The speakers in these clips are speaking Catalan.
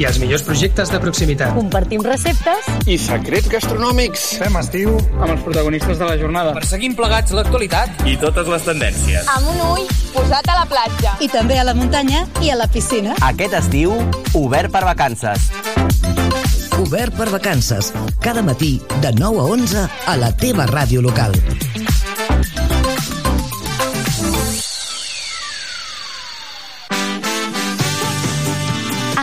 i els millors projectes de proximitat. Compartim receptes i secrets gastronòmics. Fem estiu amb els protagonistes de la jornada. Perseguim plegats l'actualitat i totes les tendències. Amb un ull posat a la platja. I també a la muntanya i a la piscina. Aquest estiu, obert per vacances. Obert per vacances. Cada matí, de 9 a 11, a la teva ràdio local.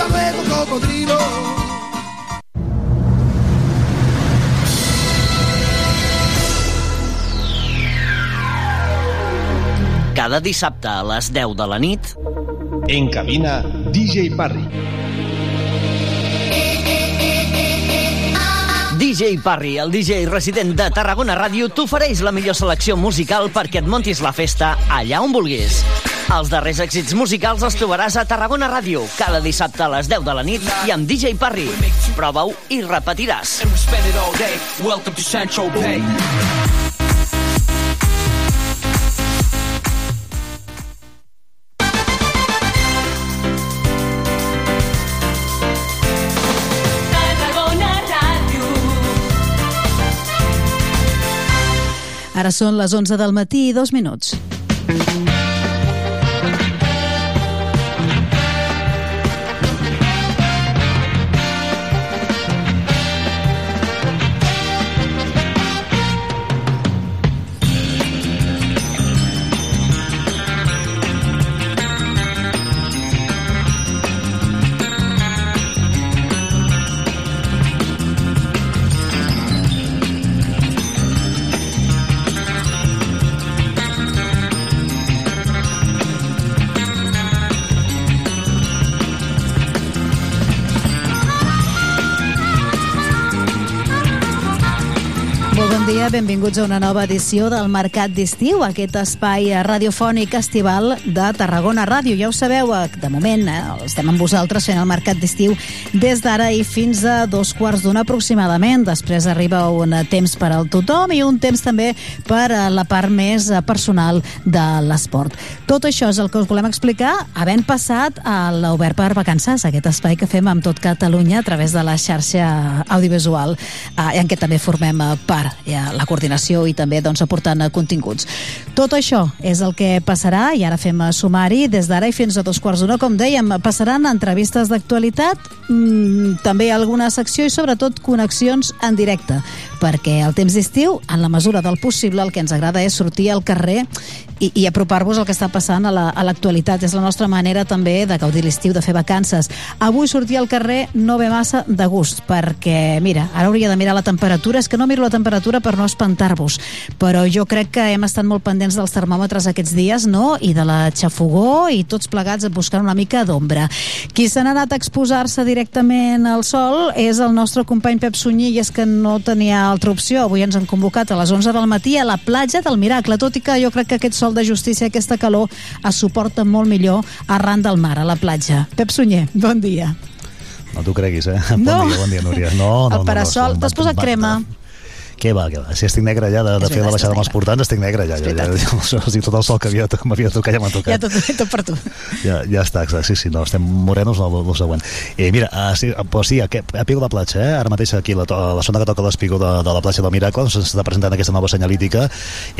Hasta luego, cocodrilo. Cada dissabte a les 10 de la nit... En cabina, DJ Parry. DJ Parry, el DJ resident de Tarragona Ràdio, t'ofereix la millor selecció musical perquè et montis la festa allà on vulguis. Els darrers èxits musicals els trobaràs a Tarragona Ràdio, cada dissabte a les 10 de la nit i amb DJ Parry. Prova-ho i repetiràs. Welcome to Central Bay. Ara són les 11 del matí i dos minuts. Dia, benvinguts a una nova edició del Mercat d'Estiu, aquest espai radiofònic estival de Tarragona Ràdio. Ja ho sabeu, eh, de moment eh, estem amb vosaltres fent el Mercat d'Estiu des d'ara i fins a dos quarts d'una aproximadament. Després arriba un temps per al tothom i un temps també per a la part més personal de l'esport. Tot això és el que us volem explicar havent passat a l'Obert per Vacances, aquest espai que fem amb tot Catalunya a través de la xarxa audiovisual eh, en què també formem part. Ja la coordinació i també doncs, aportant continguts. Tot això és el que passarà i ara fem sumari des d'ara i fins a dos quarts d'una. Com dèiem, passaran entrevistes d'actualitat, mmm, també alguna secció i sobretot connexions en directe, perquè el temps d'estiu, en la mesura del possible, el que ens agrada és sortir al carrer i, i apropar-vos al que està passant a l'actualitat. La, a és la nostra manera també de gaudir l'estiu, de fer vacances. Avui sortir al carrer no ve massa de gust, perquè, mira, ara hauria de mirar la temperatura, és que no miro la temperatura per no espantar-vos, però jo crec que hem estat molt pendents dels termòmetres aquests dies, no?, i de la xafogó, i tots plegats buscant una mica d'ombra. Qui se n'ha anat a exposar-se directament al sol és el nostre company Pep Sunyer, i és que no tenia altra opció. Avui ens han convocat a les 11 del matí a la platja del Miracle, tot i que jo crec que aquest sol de justícia, aquesta calor, es suporta molt millor arran del mar, a la platja. Pep Sunyer, bon dia. No t'ho creguis, eh? No. Bon dia, bon dia, Núria. No, no, el parasol, no, no, t'has posat crema? Què va, què va? Si estic negre ja de, de fer la baixada amb els portants, estic negre ja. ja, ja, ja, ja, tot el sol que havia, m'havia tocat ja m'ha tocat. Ja tot, tot per tu. Ja, ja està, exacte. Sí, sí, no, estem morenos el, el següent. Eh, mira, uh, sí, pues sí, a, a Pico de Platja, eh? ara mateix aquí la, la zona que toca l'Espigo de, de la platja del Miracle, doncs s'està presentant aquesta nova senyalítica.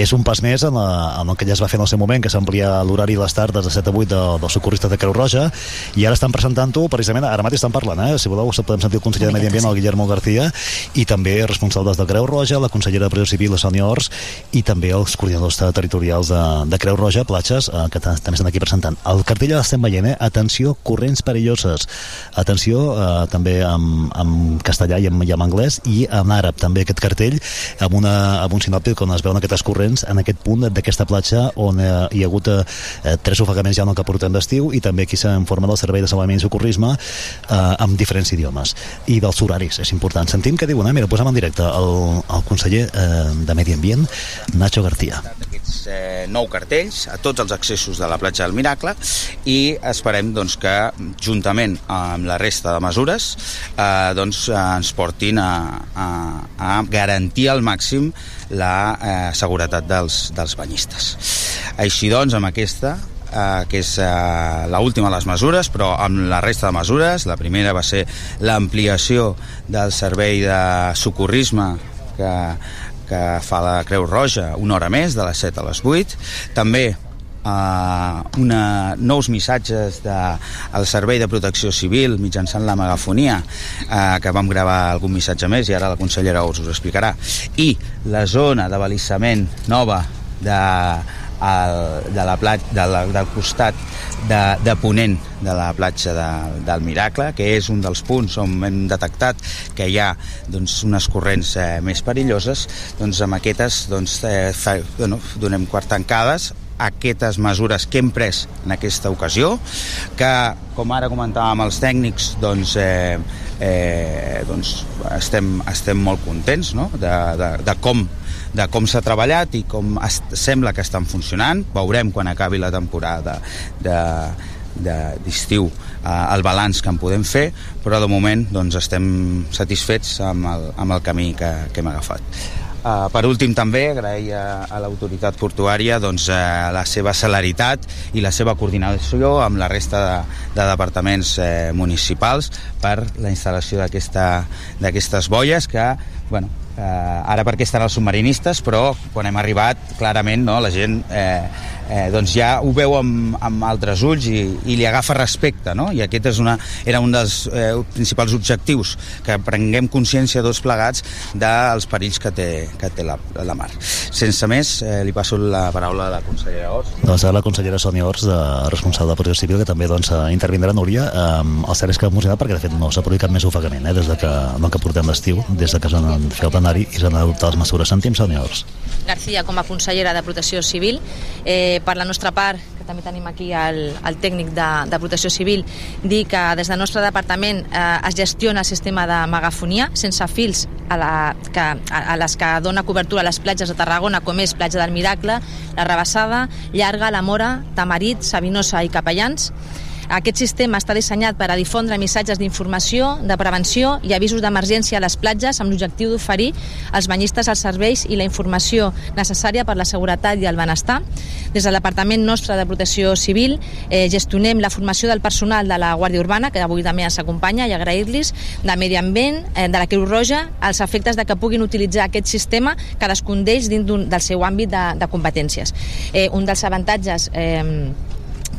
És un pas més en, la, en el que ja es va fer en el seu moment, que s'amplia l'horari i les tardes de 7 a 8 de, dels socorristes de Creu Roja, i ara estan presentant-ho, precisament, ara mateix estan parlant, eh? si voleu podem sentir el conseller de Medi Ambient, el Guillermo García, i també responsables de Creu Roja, la consellera de Pressió Civil, la Sònia Ors, i també els coordinadors te- territorials de, de Creu Roja, Platges, eh, que ta- també estan aquí presentant. El cartell ja l'estem veient, eh? Atenció, corrents perilloses. Atenció, eh, també amb, amb castellà i amb, i amb anglès, i en àrab també aquest cartell, amb, una, amb un sinòptic on es veuen aquestes corrents en aquest punt d'aquesta platja on eh, hi ha hagut eh, tres ofegaments ja en el que portem d'estiu i també aquí s'informa del servei de salvament i socorrisme eh, amb diferents idiomes i dels horaris, és important. Sentim què diuen, eh? Mira, posem en directe el, el conseller eh, de Medi Ambient, Nacho García. aquests eh, nou cartells a tots els accessos de la platja del Miracle i esperem doncs, que juntament amb la resta de mesures eh, doncs, eh, ens portin a, a, a garantir al màxim la eh, seguretat dels, dels banyistes. Així doncs, amb aquesta eh, que és eh, l'última de les mesures, però amb la resta de mesures. La primera va ser l'ampliació del servei de socorrisme que, que fa la Creu Roja una hora més, de les 7 a les 8. També uh, una, nous missatges del Servei de Protecció Civil mitjançant la megafonia uh, que vam gravar algun missatge més i ara la consellera us ho explicarà i la zona de balissament nova de, el, de la plat, de la, del costat de, de Ponent de la platja de, del Miracle, que és un dels punts on hem detectat que hi ha doncs, unes corrents eh, més perilloses, doncs amb aquestes doncs, eh, fa, bueno, donem quart tancades aquestes mesures que hem pres en aquesta ocasió, que, com ara comentàvem els tècnics, doncs, eh, eh, doncs estem, estem molt contents no? de, de, de com de com s'ha treballat i com es, sembla que estan funcionant. Veurem quan acabi la temporada de, de- d'estiu eh, el balanç que en podem fer, però de moment doncs, estem satisfets amb el, amb el camí que, que hem agafat. Uh, per últim també agrair a, a l'autoritat portuària doncs, uh, la seva celeritat i la seva coordinació amb la resta de, de departaments eh, municipals per la instal·lació d'aquestes boies que bueno, eh, ara perquè estan els submarinistes però quan hem arribat clarament no, la gent eh, eh, doncs ja ho veu amb, amb altres ulls i, i li agafa respecte no? i aquest és una, era un dels eh, principals objectius que prenguem consciència tots plegats dels perills que té, que té la, la mar sense més eh, li passo la paraula a la consellera Ors Doncs ara la consellera Sònia Ors, de, responsable de Protecció Civil, que també doncs, eh, intervindrà, Núria. Eh, el cert és que ha emocionat perquè, de fet, no s'ha produït cap més ofegament, eh, des de que, no, que portem l'estiu, des de que s'han fet el plenari i s'han adoptat les mesures. Sentim, Sònia Ors. García com a consellera de Protecció Civil. Eh, per la nostra part, que també tenim aquí el, el tècnic de, de Protecció Civil, dir que des del nostre departament eh, es gestiona el sistema de megafonia sense fils a, la, que, a, a les que dona cobertura a les platges de Tarragona, com és Platja del Miracle, la Rebassada, Llarga, la Mora, Tamarit, Sabinosa i Capellans. Aquest sistema està dissenyat per a difondre missatges d'informació, de prevenció i avisos d'emergència a les platges amb l'objectiu d'oferir als banyistes els serveis i la informació necessària per la seguretat i el benestar. Des del Departament nostre de Protecció Civil eh, gestionem la formació del personal de la Guàrdia Urbana, que avui també ens acompanya, i agrair-los, de Medi Ambient, eh, de la Creu Roja, als efectes de que puguin utilitzar aquest sistema, cadascun d'ells dins del seu àmbit de, de competències. Eh, un dels avantatges eh,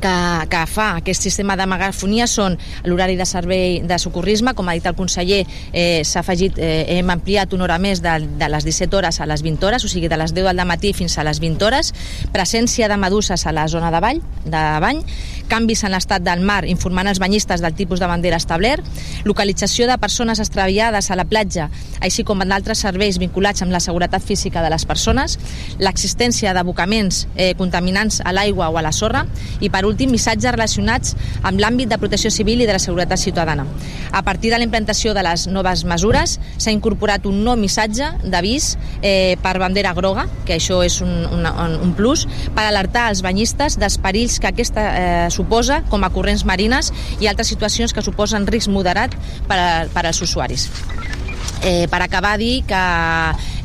que, que fa aquest sistema de megafonia són l'horari de servei de socorrisme, com ha dit el conseller, eh, s'ha afegit, eh, hem ampliat una hora més de, de les 17 hores a les 20 hores, o sigui, de les 10 del matí fins a les 20 hores, presència de meduses a la zona de ball, de bany, canvis en l'estat del mar informant els banyistes del tipus de bandera establert, localització de persones extraviades a la platja, així com d'altres serveis vinculats amb la seguretat física de les persones, l'existència d'abocaments eh, contaminants a l'aigua o a la sorra i, per últim, missatges relacionats amb l'àmbit de protecció civil i de la seguretat ciutadana. A partir de la implantació de les noves mesures s'ha incorporat un nou missatge d'avís eh, per bandera groga, que això és un, un, un plus, per alertar els banyistes dels perills que aquesta eh, suposa com a corrents marines i altres situacions que suposen risc moderat per, a, per als usuaris. Eh, per acabar, dir que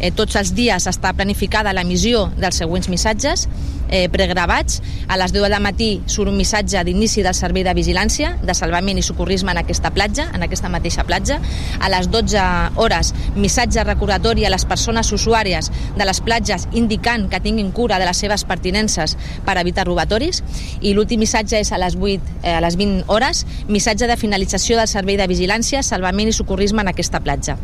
Eh, tots els dies està planificada l'emissió dels següents missatges eh, pregravats. A les 10 del matí surt un missatge d'inici del servei de vigilància, de salvament i socorrisme en aquesta platja, en aquesta mateixa platja. A les 12 hores, missatge recordatori a les persones usuàries de les platges indicant que tinguin cura de les seves pertinences per evitar robatoris. I l'últim missatge és a les 8, eh, a les 20 hores, missatge de finalització del servei de vigilància, salvament i socorrisme en aquesta platja.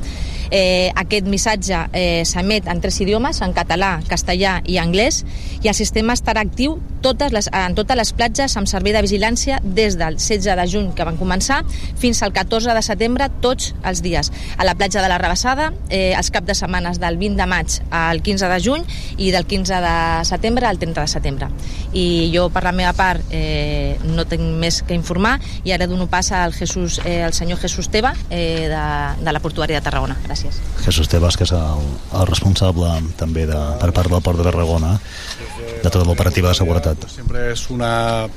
Eh, aquest missatge eh, s'emet en tres idiomes, en català, castellà i anglès, i el sistema estarà actiu totes les, en totes les platges amb servei de vigilància des del 16 de juny que van començar fins al 14 de setembre tots els dies. A la platja de la Rebassada, eh, els caps de setmanes del 20 de maig al 15 de juny i del 15 de setembre al 30 de setembre. I jo, per la meva part, eh, no tinc més que informar i ara dono pas al, Jesús, eh, al senyor Jesús Teva eh, de, de la portuària de Tarragona. Gràcies. Jesús Tebas, que és el, el responsable també de, per part del Port de Tarragona de tota l'operativa de seguretat. Siempre es una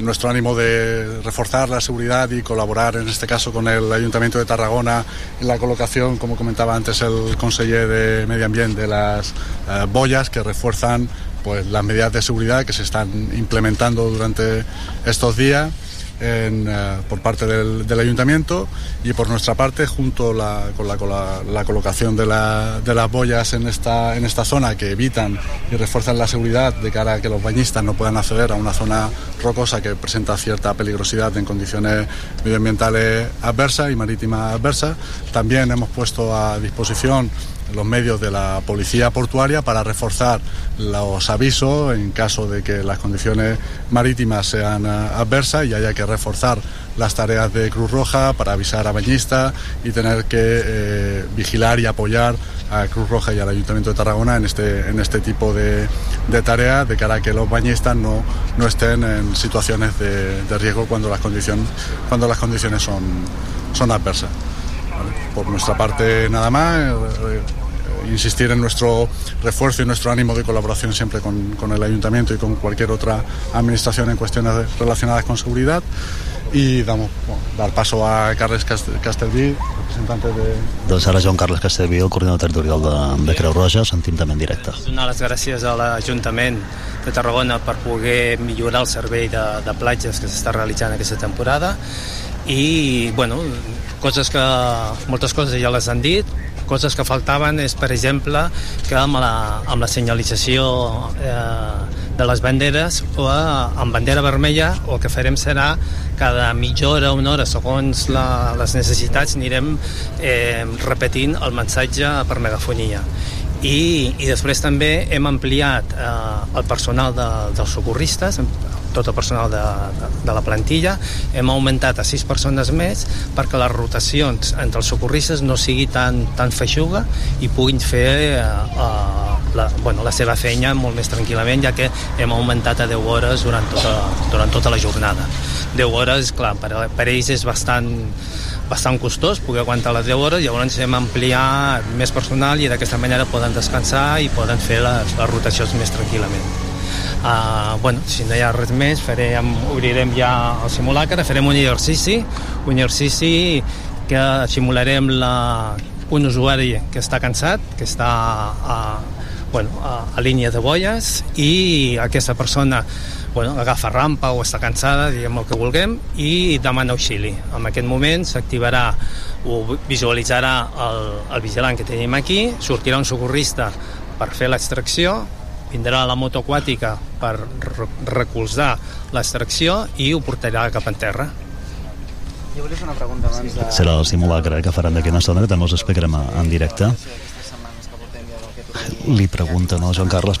nuestro ánimo de reforzar la seguridad y colaborar en este caso con el Ayuntamiento de Tarragona en la colocación, como comentaba antes el conseller de Medio Ambiente, de las eh, boyas que refuerzan pues las medidas de seguridad que se están implementando durante estos días en, eh, por parte del, ayuntamiento y por nuestra parte junto con, la colocación de, de, las boyas en esta, en esta zona que evitan y refuerzan la seguridad de cara a que los bañistas no puedan acceder a una zona rocosa que presenta cierta peligrosidad en condiciones medioambientales adversas y marítimas adversas. También hemos puesto a disposición los medios de la policía portuaria para reforzar los avisos en caso de que las condiciones marítimas sean adversas y haya que reforzar las tareas de Cruz Roja para avisar a bañistas y tener que eh, vigilar y apoyar a Cruz Roja y al Ayuntamiento de Tarragona en este, en este tipo de, de tareas de cara a que los bañistas no, no estén en situaciones de, de riesgo cuando las condiciones, cuando las condiciones son, son adversas. Por nuestra parte nada más, insistir en nuestro refuerzo y nuestro ánimo de colaboración siempre con, con el ayuntamiento y con cualquier otra administración en cuestiones relacionadas con seguridad i damos, bueno, dar paso a Carles Castellví, representante de... Doncs ara Joan Carles Castellví, el coordinador territorial de, de Creu Roja, sentim també en directe. Donar les gràcies a l'Ajuntament de Tarragona per poder millorar el servei de, de platges que s'està realitzant aquesta temporada i, bueno, coses que, moltes coses ja les han dit, coses que faltaven és, per exemple, que amb la, amb la senyalització eh, de les banderes o amb bandera vermella el que farem serà cada mitja hora, una hora, segons la, les necessitats, anirem eh, repetint el missatge per megafonia. I, i després també hem ampliat eh, el personal de, dels socorristes, tot el personal de, de, de la plantilla, hem augmentat a sis persones més perquè les rotacions entre els socorristes no sigui tan, tan feixuga i puguin fer eh, eh, la, bueno, la seva feina molt més tranquil·lament, ja que hem augmentat a 10 hores durant tota, durant tota la jornada. 10 hores, clar, per, per ells és bastant bastant costós poder aguantar les 10 hores, llavors hem ampliat més personal i d'aquesta manera poden descansar i poden fer les, les rotacions més tranquil·lament. Uh, bueno, si no hi ha res més, farem, obrirem ja el simulacre, farem un exercici, un exercici que simularem la, un usuari que està cansat, que està a, bueno, a, a línia de boies i aquesta persona bueno, agafa rampa o està cansada, diguem el que vulguem, i demana auxili. En aquest moment s'activarà o visualitzarà el, el vigilant que tenim aquí, sortirà un socorrista per fer l'extracció, vindrà la moto aquàtica per recolzar l'extracció i ho portarà cap en terra. Jo volia fer una pregunta abans de... Serà el simulacre que faran d'aquí una estona, que també us explicarem en directe. Li pregunta, no, Joan Carles,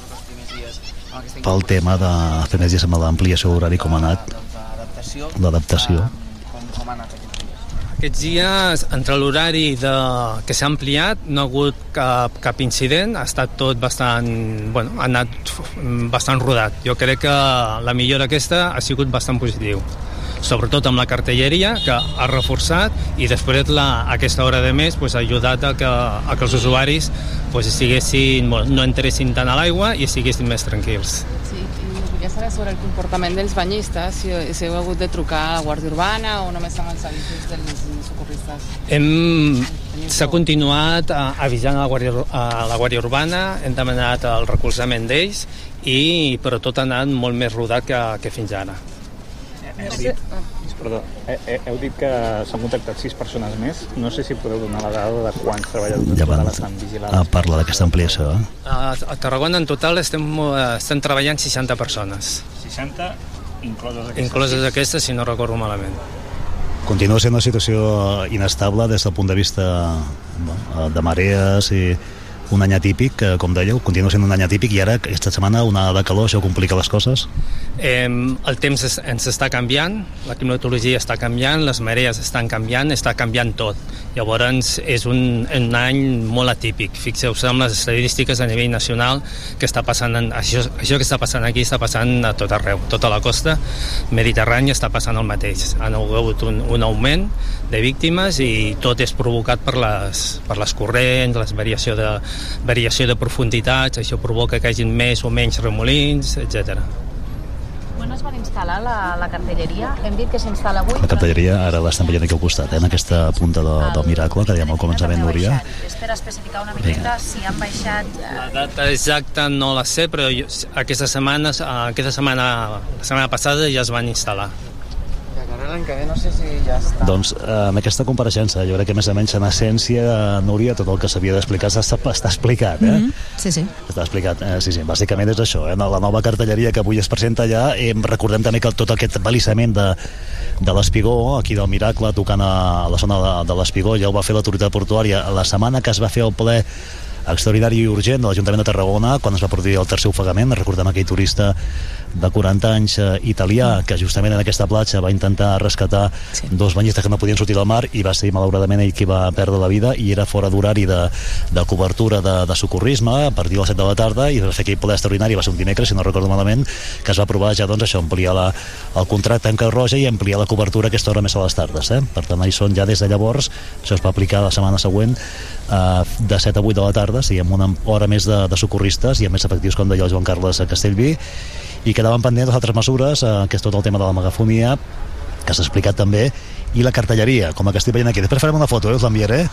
pel tema de fer més dies amb l'ampliació horari com ha anat l'adaptació. Aquests dies, entre l'horari de... que s'ha ampliat, no ha hagut cap, cap incident, ha estat tot bastant... Bueno, ha anat bastant rodat. Jo crec que la millora aquesta ha sigut bastant positiu sobretot amb la cartelleria, que ha reforçat i després la, aquesta hora de més pues, ha ajudat a que, a que els usuaris pues, estiguessin, bueno, no entressin tant a l'aigua i estiguessin més tranquils. Sí, volia saber sobre el comportament dels banyistes, si, si heu hagut de trucar a la Guàrdia Urbana o només amb els avisos dels socorristes. Hem... S'ha continuat eh, avisant a la, Guàrdia, a la Guàrdia Urbana, hem demanat el recolzament d'ells, i, però tot ha anat molt més rodat que, que fins ara. Heu dit, perdó, he, he, heu dit que s'han contactat sis persones més. No sé si podeu donar la dada de quants treballadors Ja van, estan vigilats. ah, parla d'aquesta ampliació. Eh? A, a Tarragona en total estem, eh, estem treballant 60 persones. 60 incloses aquestes. Incloses aquestes, si no recordo malament. Continua sent una situació inestable des del punt de vista de marees i un any atípic, eh, com dèieu, continua sent un any atípic i ara aquesta setmana una de calor, això complica les coses? Eh, el temps es, ens està canviant, la climatologia està canviant, les marees estan canviant, està canviant tot. Llavors és un, un any molt atípic. Fixeu-vos amb les estadístiques a nivell nacional que està passant, en, això, això que està passant aquí està passant a tot arreu. Tota la costa mediterrània està passant el mateix. Han hagut un, un augment de víctimes i tot és provocat per les, per les corrents, la variació de, variació de profunditats, això provoca que hi hagin més o menys remolins, etc. Quan es van instal·lar la, la cartelleria? Hem dit que s'instal·la avui. La cartelleria ara l'estan veient aquí al costat, eh, en aquesta punta de, del miracle que dèiem al començament, Núria. És per especificar una miqueta si han baixat... eh, La data exacta no la sé, però jo, aquesta setmana, aquesta setmana, la setmana passada ja es van instal·lar. I a l'any que ve no sé si ja està. Doncs eh, en aquesta compareixença, jo crec que més o menys en essència, Núria, tot el que s'havia d'explicar està, està explicat, eh? Mm -hmm. Sí, sí. Està explicat, eh, sí, sí, bàsicament és això, eh? la nova cartelleria que avui es presenta allà, eh, recordem també que tot aquest balissament de, de l'Espigó, aquí del Miracle, tocant a la zona de, de l'Espigó, ja ho va fer l'autoritat portuària la setmana que es va fer el ple extraordinari i urgent de l'Ajuntament de Tarragona quan es va produir el tercer ofegament, recordem aquell turista de 40 anys eh, italià que justament en aquesta platja va intentar rescatar sí. dos banyistes que no podien sortir del mar i va ser malauradament ell qui va perdre la vida i era fora d'horari de, de cobertura de, de socorrisme a partir de les 7 de la tarda i va fer aquell ple extraordinari, va ser un dimecres si no recordo malament, que es va aprovar ja doncs això, ampliar la, el contracte amb Creu Roja i ampliar la cobertura aquesta hora més a les tardes eh? per tant ahí són ja des de llavors això es va aplicar la setmana següent eh, de 7 a 8 de la tarda, sí, amb una hora més de, de socorristes i amb més efectius com deia el Joan Carles a Castellví i quedaven pendents altres mesures, eh, que és tot el tema de la megafonia, que s'ha explicat també, i la cartelleria, com que estic veient aquí. Després farem una foto, eh, us l'enviaré,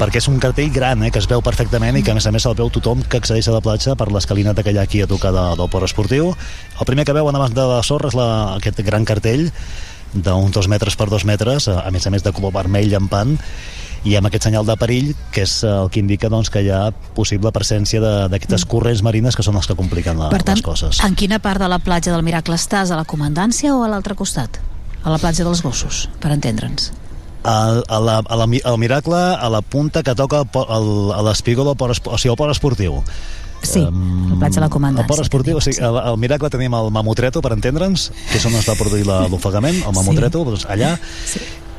perquè és un cartell gran, eh, que es veu perfectament i que a més a més el veu tothom que accedeix a la platja per l'escalinata que hi ha aquí a tocar de, del port esportiu. El primer que veuen abans de la sorra és la, aquest gran cartell d'uns dos metres per dos metres, a més a més de color vermell llampant, i amb aquest senyal de perill que és el que indica doncs, que hi ha possible presència d'aquestes corrents marines que són els que compliquen la, Per tant, les coses. en quina part de la platja del Miracle estàs? A la comandància o a l'altre costat? A la platja dels gossos, per entendre'ns. A, a la, a la, al Miracle, a la punta que toca el, a l'espigó del port, o sigui, el port esportiu. Sí, la platja de la comandància. El port esportiu, o sigui, al, al Miracle tenim el Mamotreto, per entendre'ns, que és on es va produir l'ofegament, el Mamotreto, doncs allà,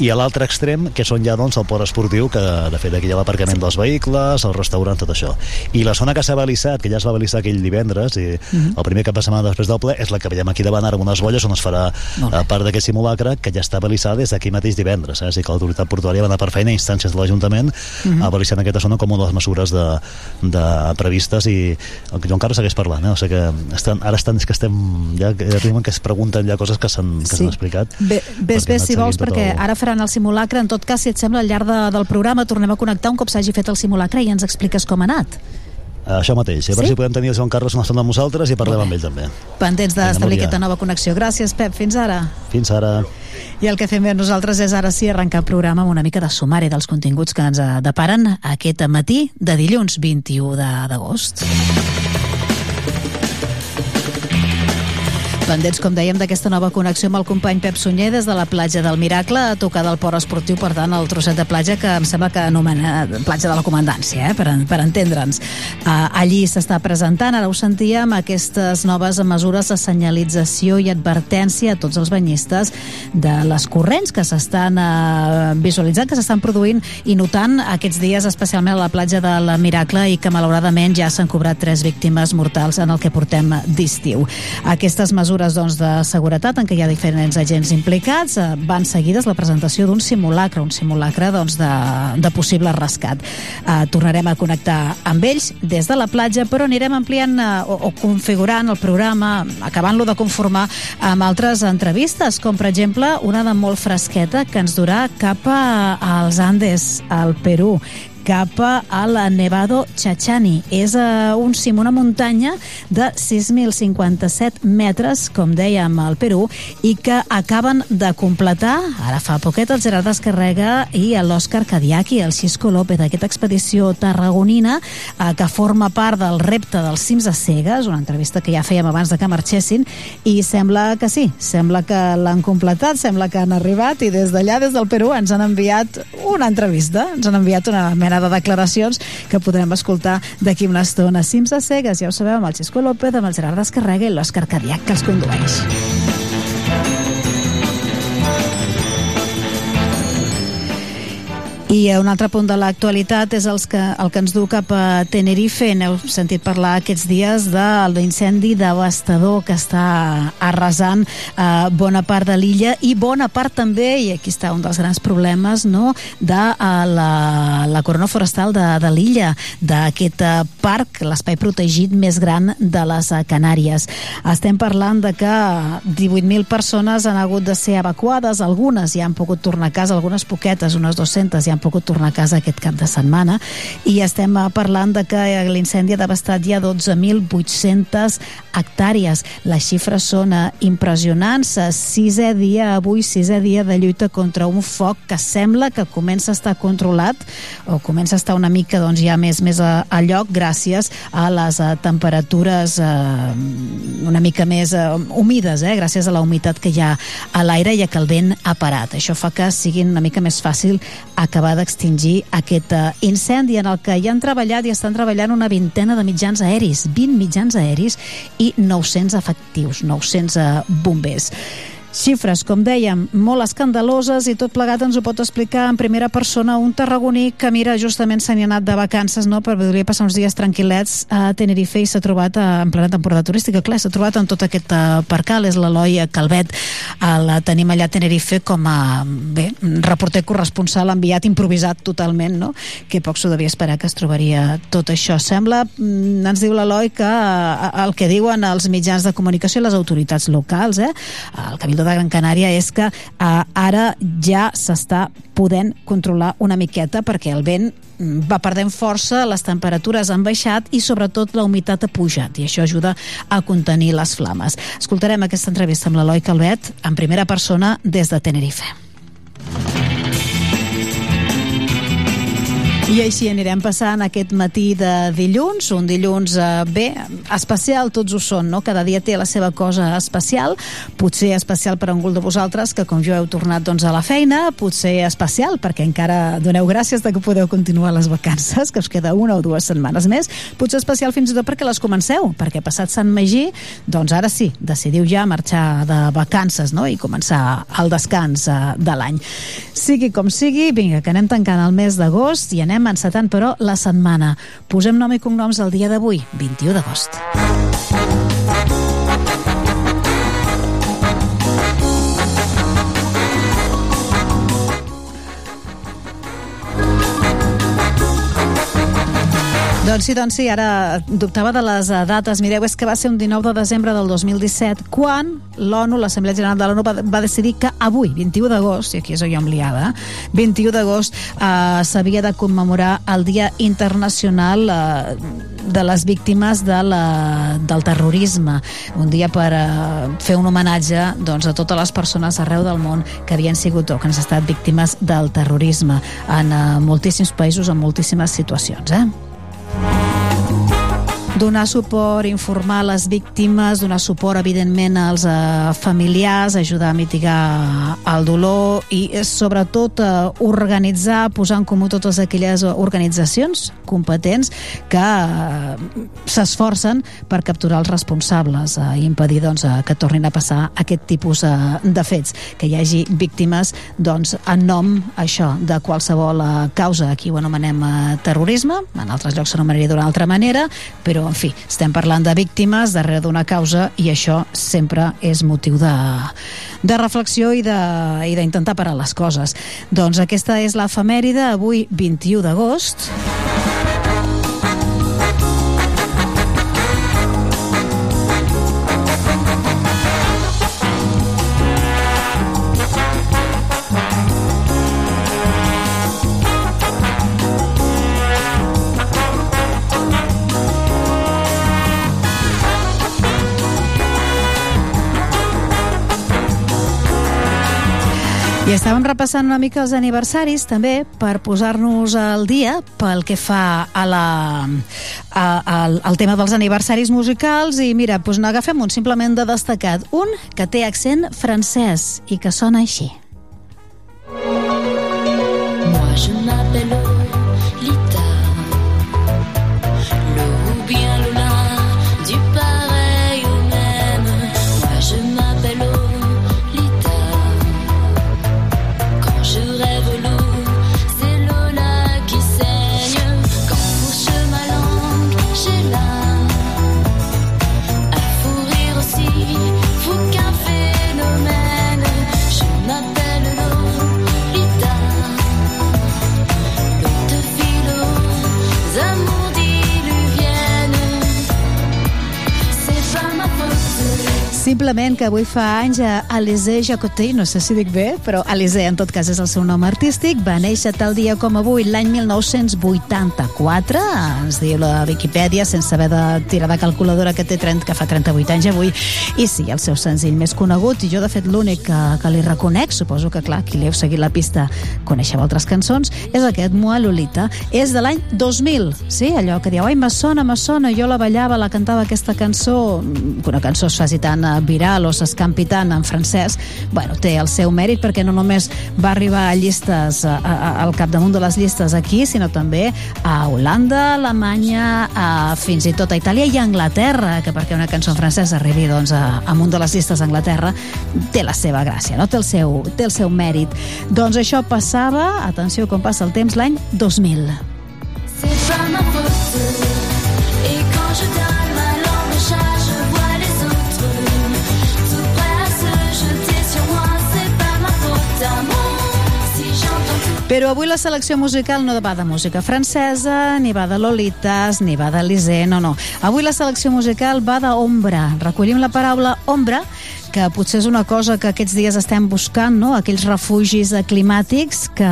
i a l'altre extrem, que són ja doncs, el port esportiu, que de fet aquí hi ha l'aparcament dels vehicles, el restaurant, tot això. I la zona que s'ha balissat, que ja es va balissar aquell divendres, i Mhm. el primer cap de setmana després del ple, és la que veiem aquí davant ara amb unes bolles on es farà bé. a part d'aquest simulacre, que ja està balissada des d'aquí mateix divendres. Eh? És a dir, que l'autoritat portuària va anar per feina a instàncies de l'Ajuntament Mhm. a balissar en aquesta zona com una de les mesures de, de previstes i el Joan Carles segueix parlant, eh? o sigui que estan, ara estan, és que estem, ja, ja arriben que es pregunten ja coses que s'han Sí. explicat. Bé, ves, ves, hem si vols, perquè el- ara faran el simulacre. En tot cas, si et sembla, al llarg de, del programa tornem a connectar un cop s'hagi fet el simulacre i ens expliques com ha anat. Això mateix, a veure Sí? si podem tenir el Joan Carles una estona amb nosaltres i parlem amb ell també. Pendents d'establir aquesta nova connexió. Gràcies, Pep. Fins ara. Fins ara. I el que fem bé nosaltres és ara sí arrencar el programa amb una mica de sumari dels continguts que ens deparen aquest matí de dilluns 21 de- d'agost. Pendents, com dèiem, d'aquesta nova connexió amb el company Pep Sunyer des de la platja del Miracle a tocar del port esportiu, per tant, el trosset de platja que em sembla que anomena platja de la comandància, eh? per, per entendre'ns. Uh, allí s'està presentant, ara ho sentíem, aquestes noves mesures de senyalització i advertència a tots els banyistes de les corrents que s'estan uh, visualitzant, que s'estan produint i notant aquests dies, especialment a la platja del Miracle i que malauradament ja s'han cobrat tres víctimes mortals en el que portem d'estiu. Aquestes mesures mesures doncs, de seguretat en què hi ha diferents agents implicats. Eh, van seguides la presentació d'un simulacre, un simulacre doncs, de, de possible rescat. Eh, tornarem a connectar amb ells des de la platja, però anirem ampliant eh, o, o configurant el programa, acabant-lo de conformar amb altres entrevistes, com per exemple una de molt fresqueta que ens durà cap a, als Andes, al Perú cap a la Nevado Chachani. És uh, un cim, una muntanya de 6.057 metres, com dèiem, al Perú, i que acaben de completar, ara fa poquet, el Gerard Descarrega i l'Òscar Cadiaki, el Xisco López, d'aquesta expedició tarragonina uh, que forma part del repte dels cims a cegues, una entrevista que ja fèiem abans de que marxessin, i sembla que sí, sembla que l'han completat, sembla que han arribat, i des d'allà, des del Perú, ens han enviat una entrevista, ens han enviat una mena de declaracions que podrem escoltar d'aquí una estona. Cims a cegues, ja ho sabeu, amb el Xisco López, amb el Gerard Descarrega i l'Òscar Cadiac, que els condueix. I un altre punt de l'actualitat és els que, el que ens du cap a Tenerife. N'heu sentit parlar aquests dies de l'incendi devastador que està arrasant eh, bona part de l'illa i bona part també, i aquí està un dels grans problemes, no?, de eh, la, la corona forestal de, de l'illa, d'aquest eh, parc, l'espai protegit més gran de les eh, Canàries. Estem parlant de que 18.000 persones han hagut de ser evacuades, algunes ja han pogut tornar a casa, algunes poquetes, unes 200 ja han pogut tornar a casa aquest cap de setmana i estem eh, parlant de que l'incendi ha devastat ja 12.800 hectàrees. Les xifres són eh, impressionants. Sisè dia avui, sisè dia de lluita contra un foc que sembla que comença a estar controlat o comença a estar una mica doncs, ja més, més a, a lloc gràcies a les a, temperatures eh, una mica més eh, humides, eh, gràcies a la humitat que hi ha a l'aire i a que el vent ha parat. Això fa que sigui una mica més fàcil acabar d'extingir aquest uh, incendi en el que hi han treballat i estan treballant una vintena de mitjans aeris, 20 mitjans aeris i 900 efectius, 900 uh, bombers. Xifres, com dèiem, molt escandaloses i tot plegat ens ho pot explicar en primera persona un tarragoní que, mira, justament se n'hi ha anat de vacances, no?, per volia passar uns dies tranquil·lets a Tenerife i s'ha trobat a, en plena temporada turística. Clar, s'ha trobat en tot aquest uh, percal, és l'Eloi Calvet. Uh, la tenim allà a Tenerife com a, bé, reporter corresponsal enviat improvisat totalment, no?, que poc s'ho devia esperar que es trobaria tot això. Sembla, mm, ens diu l'Eloi, que el que diuen els mitjans de comunicació i les autoritats locals, eh, el Cabildo de Gran Canària és que eh, ara ja s'està podent controlar una miqueta perquè el vent mm, va perdent força, les temperatures han baixat i sobretot la humitat ha pujat i això ajuda a contenir les flames. Escoltarem aquesta entrevista amb l'Eloi Calvet en primera persona des de Tenerife. I així anirem passant aquest matí de dilluns, un dilluns eh, bé, especial tots ho són, no? Cada dia té la seva cosa especial, potser especial per a algú de vosaltres que com jo heu tornat doncs, a la feina, potser especial perquè encara doneu gràcies de que podeu continuar les vacances, que us queda una o dues setmanes més, potser especial fins i tot perquè les comenceu, perquè passat Sant Magí, doncs ara sí, decidiu ja marxar de vacances no? i començar el descans eh, de l'any. Sigui com sigui, vinga, que anem tancant el mes d'agost i anem anem encetant, però, la setmana. Posem nom i cognoms el dia d'avui, 21 d'agost. Doncs sí, doncs sí, ara dubtava de les eh, dates. Mireu, és que va ser un 19 de desembre del 2017 quan l'ONU, l'Assemblea General de l'ONU, va, va decidir que avui, 21 d'agost, i aquí és jo em liada, 21 d'agost eh, s'havia de commemorar el Dia Internacional eh, de les víctimes de la, del terrorisme. Un dia per eh, fer un homenatge doncs, a totes les persones arreu del món que havien sigut o que han estat víctimes del terrorisme en eh, moltíssims països, en moltíssimes situacions. Eh? Donar suport, informar les víctimes, donar suport, evidentment, als eh, familiars, ajudar a mitigar el dolor i, eh, sobretot, eh, organitzar, posar en comú totes aquelles organitzacions competents que eh, s'esforcen per capturar els responsables eh, i impedir doncs, eh, que tornin a passar aquest tipus eh, de fets, que hi hagi víctimes doncs, en nom això de qualsevol eh, causa. Aquí ho anomenem eh, terrorisme, en altres llocs s'anomenaria d'una altra manera, però en fi, estem parlant de víctimes darrere d'una causa i això sempre és motiu de, de reflexió i d'intentar parar les coses. Doncs aquesta és l'efemèride, avui 21 d'agost. I estàvem repassant una mica els aniversaris també per posar-nos al dia pel que fa a la, a, al, al tema dels aniversaris musicals i mira, doncs n'agafem un simplement de destacat. Un que té accent francès i que sona així. Simplement que avui fa anys Alizé Jacoté, no sé si dic bé, però Alizé en tot cas és el seu nom artístic, va néixer tal dia com avui, l'any 1984, ens diu la Viquipèdia, sense haver de tirar de calculadora que té 30, que fa 38 anys avui, i sí, el seu senzill més conegut, i jo de fet l'únic que, que li reconec, suposo que clar, qui li heu seguit la pista coneixeu altres cançons, és aquest Mua Lolita, és de l'any 2000, sí, allò que dieu, ai, me sona, me sona, jo la ballava, la cantava aquesta cançó, que una cançó es faci tan eh, viral o s'escampi tant en francès, bueno, té el seu mèrit perquè no només va arribar a llistes, a, a, al capdamunt de les llistes aquí, sinó també a Holanda, Alemanya, a, fins i tot a Itàlia i a Anglaterra, que perquè una cançó en francès arribi doncs, a, amunt de les llistes a Anglaterra té la seva gràcia, no? té, el seu, té el seu mèrit. Doncs això passava, atenció com passa el temps, l'any 2000. C'est pas ma faute. Et quand je donne Però avui la selecció musical no va de música francesa, ni va de Lolitas, ni va de Lisée, no, no. Avui la selecció musical va d'ombra. Recollim la paraula ombra, que potser és una cosa que aquests dies estem buscant, no? aquells refugis climàtics que,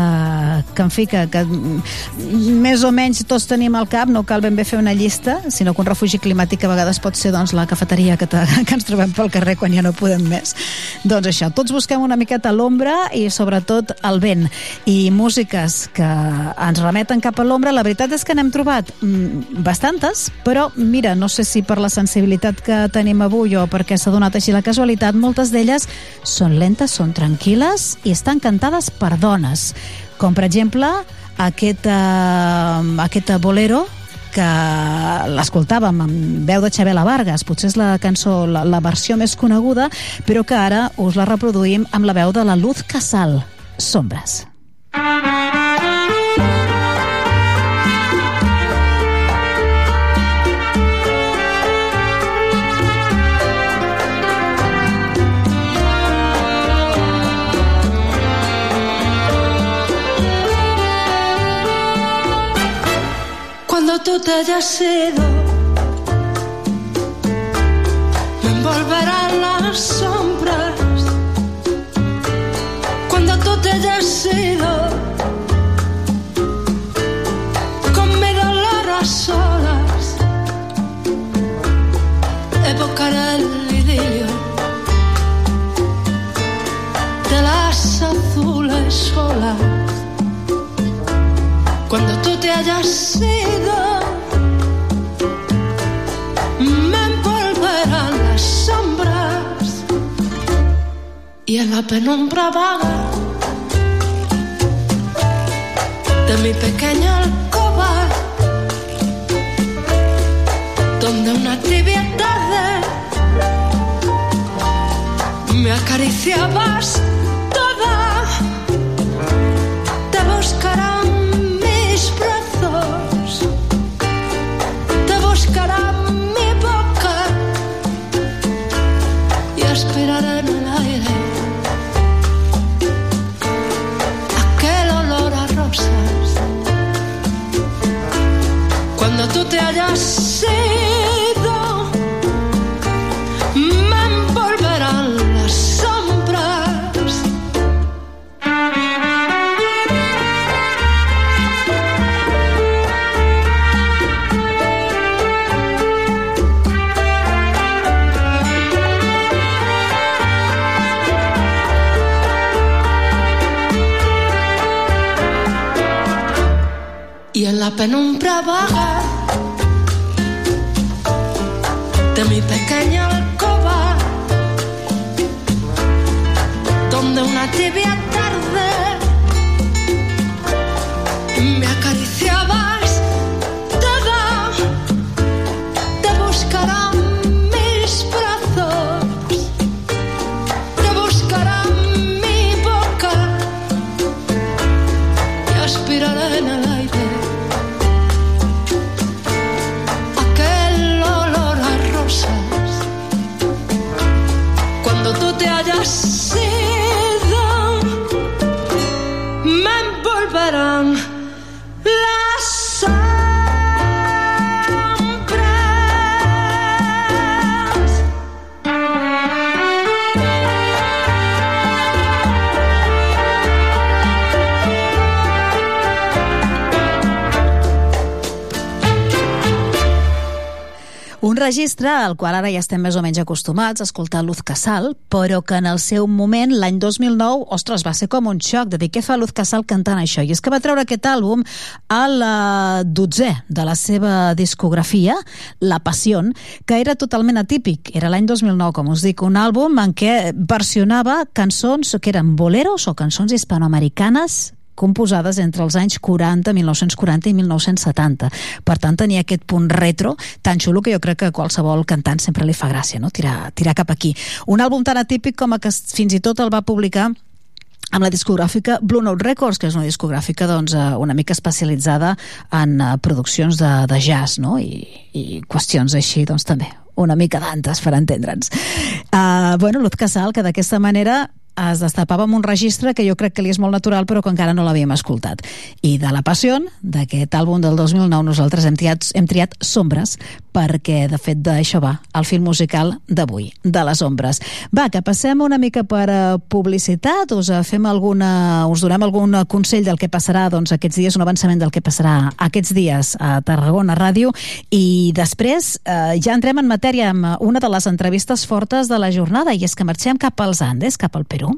que en fi, que, que més o menys tots tenim al cap, no cal ben bé fer una llista, sinó que un refugi climàtic a vegades pot ser doncs, la cafeteria que, te, que ens trobem pel carrer quan ja no podem més. Doncs això, tots busquem una miqueta l'ombra i sobretot el vent i músiques que ens remeten cap a l'ombra. La veritat és que n'hem trobat mm, bastantes, però mira, no sé si per la sensibilitat que tenim avui o perquè s'ha donat així la casualitat, moltes d'elles són lentes, són tranquil·les i estan cantades per dones. Com per exemple aquest, uh, aquest bolero que l'escoltàvem amb veu de Xabela Vargas, potser és la cançó, la, la versió més coneguda, però que ara us la reproduïm amb la veu de la Luz Casal, Sombres. Cuando tú te hayas ido, me envolverán las sombras. Cuando tú te hayas ido, con mi dolor a solas, evocaré el idilio de las azules olas. Cuando tú te hayas ido, me envolverán las sombras y en la penumbra vaga de mi pequeña alcoba, donde una tibia tarde me acariciabas Y en la penumbra vaga de mi pequeña alcoba, donde una tibia tarde me acariciabas registre al qual ara ja estem més o menys acostumats a escoltar Luz Casal, però que en el seu moment, l'any 2009, ostres, va ser com un xoc de dir què fa Luz Casal cantant això. I és que va treure aquest àlbum al uh, dotzè de la seva discografia, La Passió, que era totalment atípic. Era l'any 2009, com us dic, un àlbum en què versionava cançons que eren boleros o cançons hispanoamericanes composades entre els anys 40, 1940 i 1970. Per tant, tenia aquest punt retro tan xulo que jo crec que a qualsevol cantant sempre li fa gràcia, no? tirar, tirar cap aquí. Un àlbum tan atípic com que fins i tot el va publicar amb la discogràfica Blue Note Records, que és una discogràfica doncs, eh, una mica especialitzada en uh, produccions de, de jazz no? I, i qüestions així doncs, també una mica d'antes per entendre'ns. Uh, bueno, Luz Casal, que d'aquesta manera es destapava amb un registre que jo crec que li és molt natural però que encara no l'havíem escoltat. I de La Passió, d'aquest àlbum del 2009, nosaltres hem triat, hem triat Sombres perquè de fet d'això va el film musical d'avui, de les ombres. Va, que passem una mica per uh, publicitat, us uh, fem alguna, us donem algun consell del que passarà doncs, aquests dies, un avançament del que passarà aquests dies a Tarragona Ràdio i després uh, ja entrem en matèria amb una de les entrevistes fortes de la jornada i és que marxem cap als Andes, cap al Perú.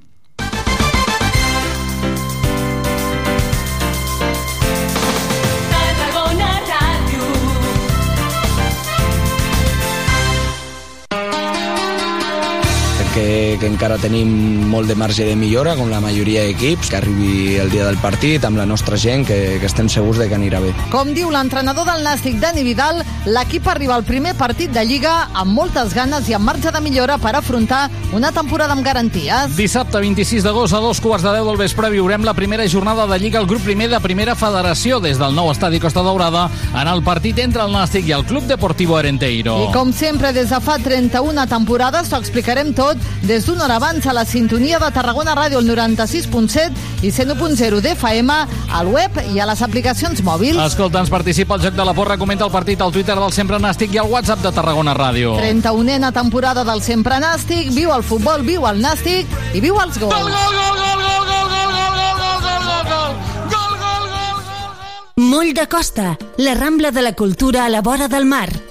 Que, que encara tenim molt de marge de millora, com la majoria d'equips, que arribi el dia del partit amb la nostra gent, que, que estem segurs de que anirà bé. Com diu l'entrenador del Nàstic, Dani Vidal, l'equip arriba al primer partit de Lliga amb moltes ganes i amb marge de millora per afrontar una temporada amb garanties. Dissabte 26 d'agost a dos quarts de deu del vespre viurem la primera jornada de Lliga al grup primer de Primera Federació des del nou estadi Costa Daurada en el partit entre el Nàstic i el Club Deportivo Arenteiro. I com sempre, des de fa 31 temporades, t'ho explicarem tot des d'una hora abans a la sintonia de Tarragona Ràdio, el 96.7 i 101.0 d'FM, al web i a les aplicacions mòbils. Escolta, ens participa al Joc de la Porra, comenta el partit al Twitter del Sempre Nàstic i al WhatsApp de Tarragona Ràdio. 31a temporada del Sempre Nàstic, viu el futbol, viu el Nàstic i viu els gols. Gol, gol, gol, gol, gol, gol, gol, gol, gol, gol, gol, Moll de Costa, la Rambla de la Cultura a la vora del mar.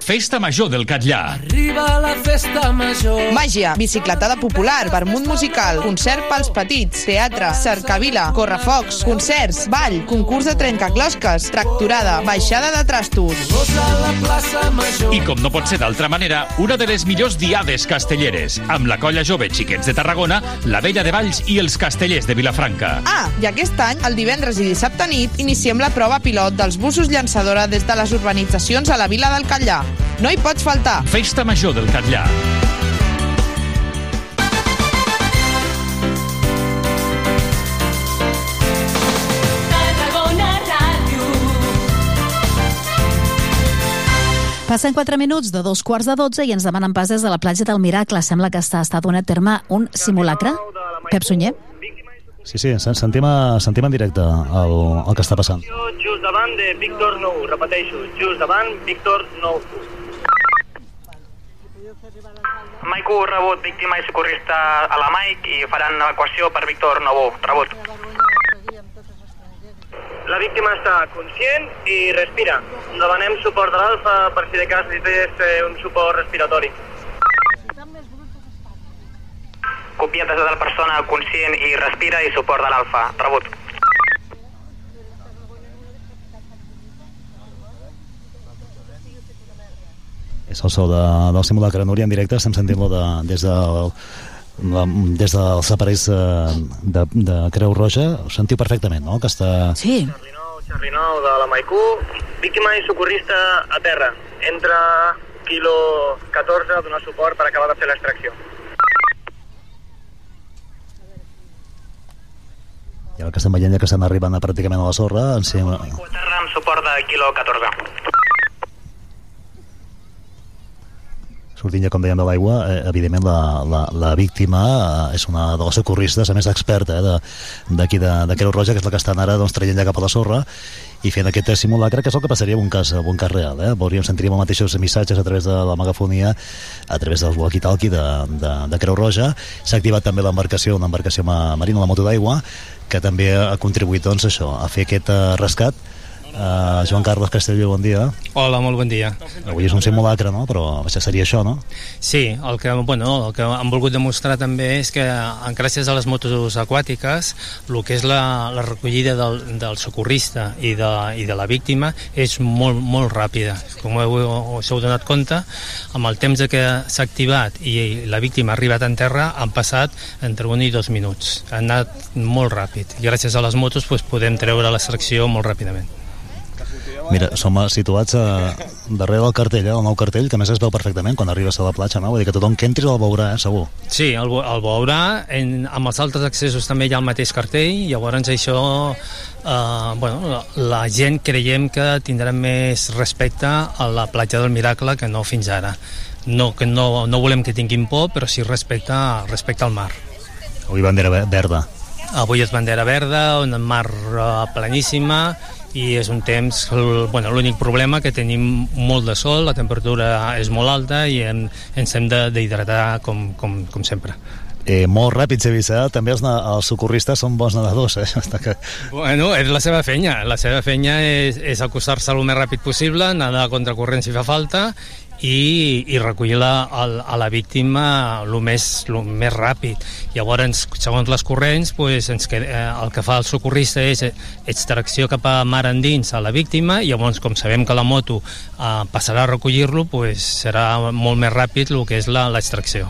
Festa Major del Catllà. Arriba la festa major. Màgia, bicicletada popular, vermut musical, concert pels petits, teatre, cercavila, correfocs, concerts, ball, concurs de trencaclosques, tracturada, baixada de trastos. I com no pot ser d'altra manera, una de les millors diades castelleres, amb la colla jove Xiquets de Tarragona, la Vella de Valls i els castellers de Vilafranca. Ah, i aquest any, el divendres i dissabte nit, iniciem la prova pilot dels busos llançadora des de les urbanitzacions a la vila del Catllà. No hi pots faltar. Festa Major del Catllà. Passen 4 minuts de dos quarts de 12 i ens demanen pas des de la platja del Miracle. Sembla que està estat donat terme un simulacre. Pep Sunyer. Sí, sí, sentim, a, sentim en directe el, el que està passant. Just davant de Víctor Nou, repeteixo, just davant Víctor Nou. Maico rebut, víctima i socorrista a la Maic i faran evacuació per Víctor Novo. Rebut. La víctima està conscient i respira. Demanem suport de l'alfa per si de cas necessités eh, un suport respiratori. Copietes de la persona conscient i respira i suport de l'alfa. Rebut. És el so de, del simulacre Núria en directe, estem sentint-lo de, des del la, des dels aparells de, de, de Creu Roja, ho sentiu perfectament, no?, que està... Sí. Xarri 9 de la Maicú, víctima i socorrista a terra. Entra quilo 14 a donar suport per acabar de fer l'extracció. I ara que estem veient ja que estan arribant a pràcticament a la sorra, en si... Terra amb suport de quilo 14. Sortint ja, com dèiem, de l'aigua, eh, evidentment la, la, la víctima eh, és una de les socorristes, a més experta eh, de- d'aquí de, de Creu Roja, que és la que estan ara doncs, traient ja cap a la sorra i fent aquest simulacre, que és el que passaria en un cas, en un cas real. Eh? Veuríem, sentiríem els mateixos missatges a través de la megafonia, a través del walkie-talkie de, de, de Creu Roja. S'ha activat també l'embarcació, una embarcació ma- marina, la moto d'aigua, que també ha contribuït doncs, això, a fer aquest eh, rescat. Uh, Joan Carles Castelló, bon dia. Hola, molt bon dia. Avui és un simulacre, no? Però això seria això, no? Sí, el que, bueno, el que han volgut demostrar també és que en gràcies a les motos aquàtiques el que és la, la recollida del, del socorrista i de, i de la víctima és molt, molt ràpida. Com heu, us heu donat compte, amb el temps de que s'ha activat i la víctima ha arribat en terra han passat entre un i dos minuts. Ha anat molt ràpid i gràcies a les motos doncs, podem treure l'extracció molt ràpidament. Mira, som situats a, darrere del cartell, eh, el nou cartell, que més es veu perfectament quan arribes a la platja, no? Vull dir que tothom que entri el veurà, eh, segur. Sí, el, el veurà, en, amb els altres accessos també hi ha el mateix cartell, llavors això, eh, bueno, la, la gent creiem que tindrà més respecte a la platja del Miracle que no fins ara. No, que no, no volem que tinguin por, però sí respecte, respecte al mar. Avui bandera ve- verda. Avui és bandera verda, una mar eh, planíssima i és un temps, bueno, l'únic problema que tenim molt de sol, la temperatura és molt alta i hem, ens hem de- d'hidratar com, com, com sempre. Eh, molt ràpids vist, eh? També els, els socorristes són bons nedadors, eh? Que... Bueno, és la seva feina. La seva feina és, és acostar-se el més ràpid possible, nedar contra corrent si fa falta i, i recollir la, el, a la víctima el més, el més ràpid. Llavors, segons les corrents, pues, ens queda, eh, el que fa el socorrista és eh, extracció cap a mar endins a la víctima i llavors, com sabem que la moto eh, passarà a recollir-lo, pues, serà molt més ràpid el que és la- l'extracció.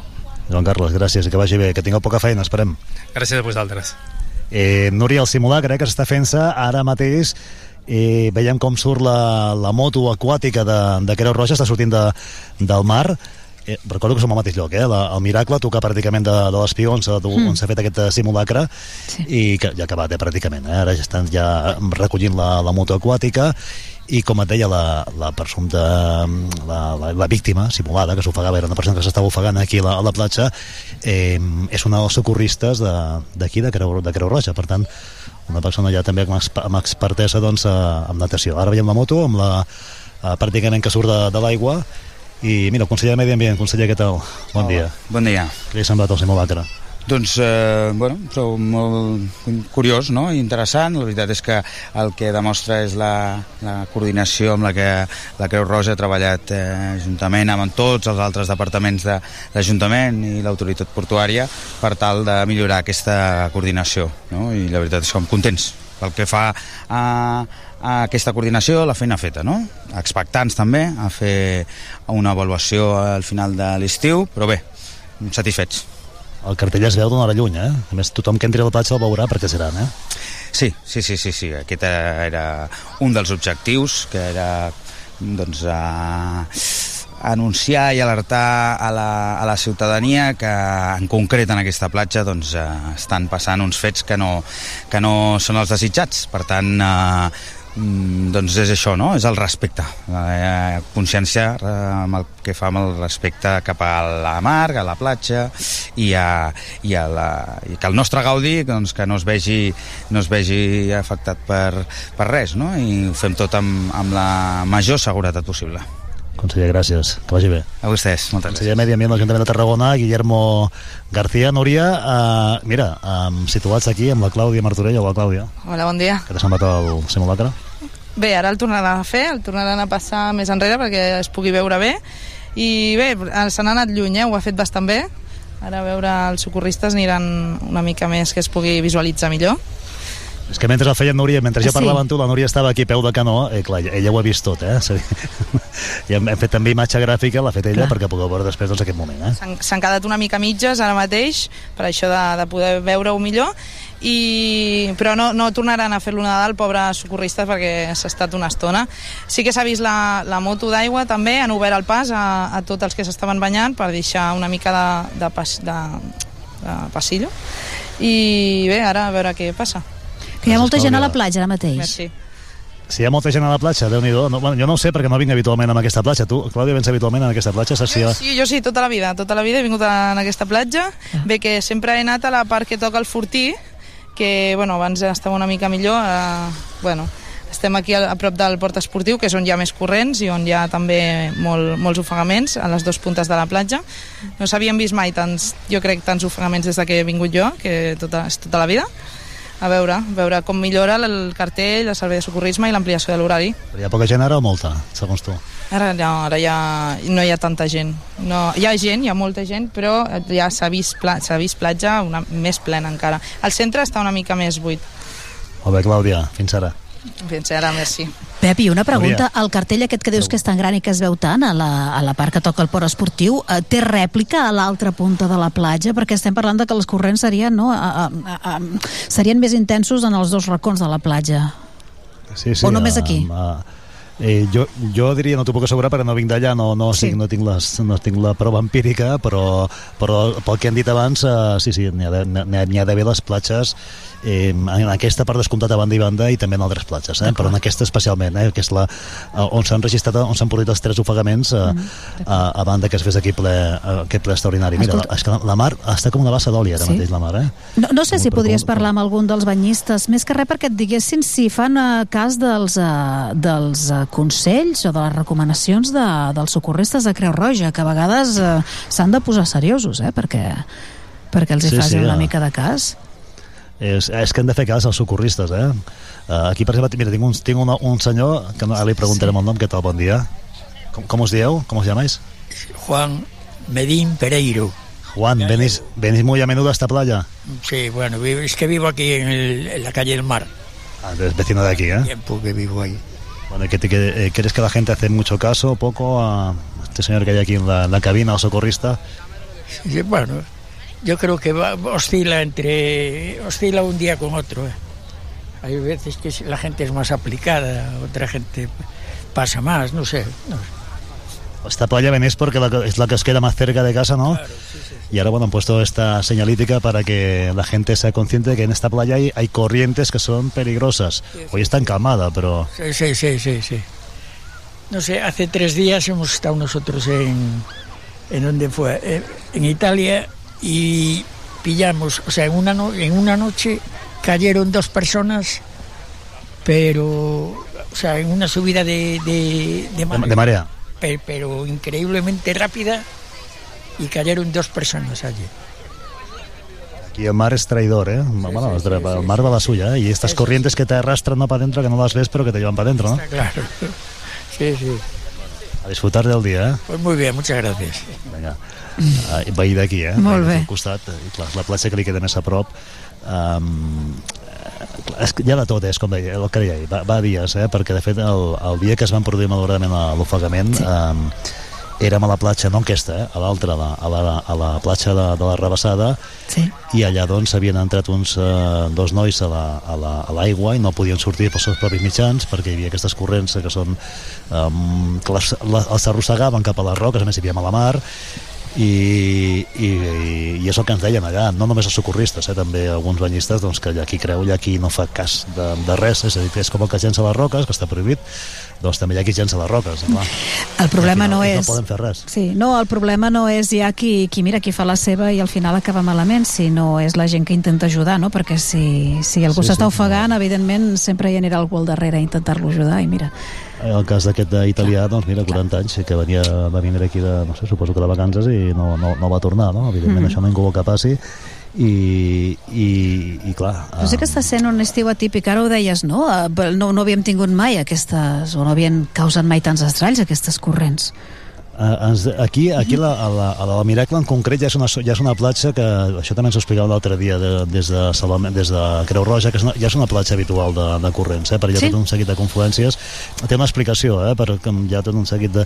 Joan Carles, gràcies i que vagi bé, que tingueu poca feina, esperem. Gràcies a vosaltres. Eh, Núria, el simulacre eh, que s'està fent-se ara mateix eh, veiem com surt la, la moto aquàtica de, de Creu Roja, està sortint de, del mar eh, recordo que som al mateix lloc, eh? La, el Miracle toca pràcticament de, de l'Espió on s'ha Mm. fet aquest eh, simulacre sí. i que ja ha acabat, eh, pràcticament eh? ara ja estan ja recollint la, la moto aquàtica i com et deia la, la presumpta la, la, la víctima simulada que s'ofegava, era una persona que s'estava ofegant aquí a la, a la platja eh, és una dels socorristes de- d'aquí de, de, Creu, de Creu Roja, per tant una persona ja també amb, exp- amb expertesa doncs, eh, amb natació. Ara veiem la moto amb la, eh, pràcticament que surt de, de l'aigua i mira, el conseller de Medi Ambient, conseller, què tal? Bon dia. Bon dia. Què li ha semblat el simulacre? Doncs, eh, bueno, trobo molt curiós no? i interessant. La veritat és que el que demostra és la, la coordinació amb la que la Creu Roja ha treballat eh, juntament amb tots els altres departaments de l'Ajuntament i l'autoritat portuària per tal de millorar aquesta coordinació. No? I la veritat és que som contents pel que fa a, a aquesta coordinació, la feina feta, no? Expectants també a fer una avaluació al final de l'estiu, però bé, satisfets. El cartell es veu d'una hora lluny, eh? A més, tothom que entri a la platja el veurà perquè seran, eh? Sí, sí, sí, sí, sí. Aquest era un dels objectius, que era doncs, a anunciar i alertar a la, a la ciutadania que en concret en aquesta platja doncs, eh, estan passant uns fets que no, que no són els desitjats. Per tant, eh, mm, doncs és això, no? És el respecte. Eh, consciència eh, amb el que fa amb el respecte cap a la mar, a la platja i, a, i, a la, i que el nostre gaudi doncs, que no es vegi, no es vegi afectat per, per res, no? I ho fem tot amb, amb la major seguretat possible. Conseller, gràcies. Que vagi bé. A vostès, moltes Conseller de Medi Ambient de l'Ajuntament de Tarragona, Guillermo García, Núria, uh, mira, um, situats aquí amb la Clàudia Martorell. Hola, Clàudia. Hola, bon dia. Què t'ha semblat el simulacre? Bé, ara el tornaran a fer, el tornaran a passar més enrere perquè es pugui veure bé. I bé, se n'ha anat lluny, eh? ho ha fet bastant bé. Ara a veure els socorristes aniran una mica més que es pugui visualitzar millor. És que mentre el feien Núria, mentre jo Sí. parlava amb tu, la Núria estava aquí a peu de canó, eh, clar, ella ho ha vist tot, eh? I hem, hem fet també imatge gràfica, l'ha fet ella, Clar. perquè pugueu veure després doncs, aquest moment, eh? S'han quedat una mica mitges ara mateix, per això de, de poder veure-ho millor, i, però no, no tornaran a fer-lo Nadal, pobres socorristes, perquè s'ha estat una estona. Sí que s'ha vist la, la moto d'aigua també, han obert el pas a, a tots els que s'estaven banyant per deixar una mica de, de, pas, de, de passillo. I bé, ara a veure què passa. Que hi ha molta gent a la platja ara mateix. Merci. Si hi ha molta gent a la platja, déu nhi no, bueno, Jo no ho sé perquè no vinc habitualment a aquesta platja. Tu, Clàudia, vens habitualment a aquesta platja? Saps si ha... Sí, jo sí, tota la vida, tota la vida he vingut a, en aquesta platja. Bé, que sempre he anat a la part que toca el Fortí, que, bueno, abans estava una mica millor. Eh, bueno, estem aquí a, a prop del port esportiu, que és on hi ha més corrents i on hi ha també molt, molts ofegaments a les dues puntes de la platja. No s'havien vist mai tants, jo crec, tants ofegaments des de que he vingut jo, que tota, és tota la vida. A veure, a veure com millora el cartell, el servei de socorrisme i l'ampliació de l'horari. Hi ha poca gent ara o molta, segons tu? Ara, no, ara ja no hi ha tanta gent. No, hi ha gent, hi ha molta gent, però ja s'ha vist, pla, vist platja una, més plena encara. El centre està una mica més buit. Molt bé, Clàudia, fins ara. Fins ara, merci. Pep, i una pregunta. El cartell aquest que dius que és tan gran i que es veu tant a la, a la part que toca el port esportiu, eh, té rèplica a l'altra punta de la platja? Perquè estem parlant de que els corrents serien, no, a, a, a, serien més intensos en els dos racons de la platja. Sí, sí, O només aquí? Uh, eh, jo, jo diria, no t'ho puc assegurar perquè no vinc d'allà, no, no, sí. no, tinc les, no tinc la prova empírica, però, però pel que han dit abans, uh, sí, sí, n'hi ha d'haver les platges eh, en aquesta part descomptat a banda i banda i també en altres platges, eh? però en aquesta especialment, eh? que és la, eh, on s'han registrat, on s'han produït els tres ofegaments eh, a, a banda que es fes aquí ple, eh, aquest ple extraordinari. Mira, Escolta- és que la, mar està com una bassa d'oli ara Sí? mateix, la mar, eh? No, no sé si podries parlar amb algun dels banyistes, més que res perquè et diguessin si fan eh, cas dels, eh, dels eh, consells o de les recomanacions de, dels socorristes de Creu Roja, que a vegades eh, s'han de posar seriosos, eh, perquè, perquè els hi Sí, facin sí, una eh. mica de cas. És, és que han de fer cas als socorristes, eh? Uh, aquí, per exemple, mira, tinc un, tinc una, un senyor, que no, li preguntarem el nom, què tal, bon dia. Com, com us dieu? Com us llamáis? Juan Medín Pereiro. Juan, venís, venís muy a menudo a esta playa. Sí, bueno, es que vivo aquí en, el- en la calle del Mar. Ah, es vecino de aquí, ¿eh? Tiempo que vivo ahí. Bueno, ¿qué qué- eh, ¿crees que la gente hace mucho caso, poco, a este señor que hay aquí en la, en la cabina, o socorrista? Sí, bueno, yo creo que va- oscila entre oscila un día con otro. ¿eh? Hay veces que la gente es más aplicada, otra gente pasa más, no sé. no sé. Esta playa venís porque es la que os queda más cerca de casa, ¿no? Y ahora, bueno, han puesto esta señalítica para que la gente sea consciente de que en esta playa hay, hay corrientes que son peligrosas. Hoy está encalmada, pero... Sí, sí, sí, sí, sí. No sé, hace tres días hemos estado nosotros en, en donde fue, Eh, en Italia y pillamos, o sea, en una, no- en una noche cayeron dos personas, pero, o sea, en una subida de, de, de marea. pe- pero increíblemente rápida y cayeron dos personas allí. Aquí el mar es traidor, ¿eh? Bueno, el mar va a la suya, ¿eh? Y estas corrientes que te arrastran no para adentro, que no las ves, pero que te llevan para adentro, ¿no? Claro. Sí, sí. A disfrutar del dia, eh? Pues muy bien, muchas gracias. Vinga. Uh, veí d'aquí, eh? Molt bé. Al costat, i clar, la platja que li queda més a prop. Um, hi ha de tot, eh? és com deia, el que deia, va, va a dies, eh? perquè de fet el, el dia que es van produir malauradament l'ofegament sí. um, érem a la platja, no aquesta, eh? a l'altra, a, la, a, la, platja de, de la Rebassada, sí. i allà doncs havien entrat uns uh, dos nois a la- a la- a l'aigua la, i no podien sortir pels seus propis mitjans perquè hi havia aquestes corrents que són um, que les, les, els arrossegaven cap a les roques, a més hi havia mala mar i, i, i és el que ens deien allà, no només els socorristes, eh, també alguns banyistes doncs, que hi ha qui creu, hi ha qui no fa cas de, de res, és a dir, que és com el que llença les roques, que està prohibit, doncs també hi ha qui llença les roques, clar. El problema Aquí no, és... No poden fer res. Sí, no, el problema no és ja qui, qui mira, qui fa la seva i al final acaba malament, sinó és la gent que intenta ajudar, no? Perquè si, si algú Sí, s'està sí, ofegant, evidentment sempre hi anirà algú al darrere a intentar-lo ajudar i mira, El cas d'aquest italià, doncs mira, 40 anys, que venia, va vindre aquí de, no sé, suposo que de vacances i no, no, no va tornar, no? Evidentment Mhm. això ningú vol que passi i, i, i clar... Però sí que està sent un estiu atípic, ara ho deies, no? Eh, No, no havíem tingut mai aquestes, o no havien causat mai tants estralls aquestes corrents. Uh, ens, aquí, aquí la, a, la, a la Miracle en concret ja és una, ja és una platja que, això també ens ho explicava l'altre dia de, des, de Salvament, des de Creu Roja, que és una, ja és una platja habitual de, de corrents, eh, per allà Sí? tot un seguit de confluències. Té una explicació, eh, per, com hi ha tot un seguit de-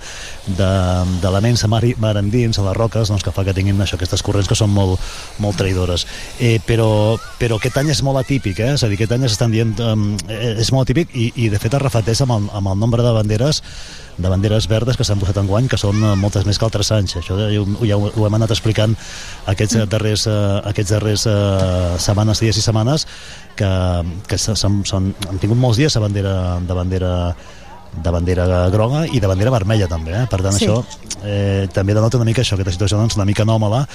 de- d'elements de, mar, mar endins, a les roques, doncs, que fa que tinguin això, aquestes corrents que són molt, molt traïdores. Eh, però, però aquest any és molt atípic, eh? és a dir, aquest any s'estan dient eh, és molt atípic i, i de fet es reflecteix amb el, amb el nombre de banderes de banderes verdes que s'han posat en guany, que són eh, moltes més que altres anys. Això ja, ho- ho, hem anat explicant aquests eh, darrers, eh, aquests darrers eh, setmanes, dies i setmanes, que, que s'han, s'han, han tingut molts dies de bandera, de bandera de bandera groga i de bandera vermella també, eh? per tant Sí. això eh, també denota una mica això, aquesta situació doncs, una mica anòmala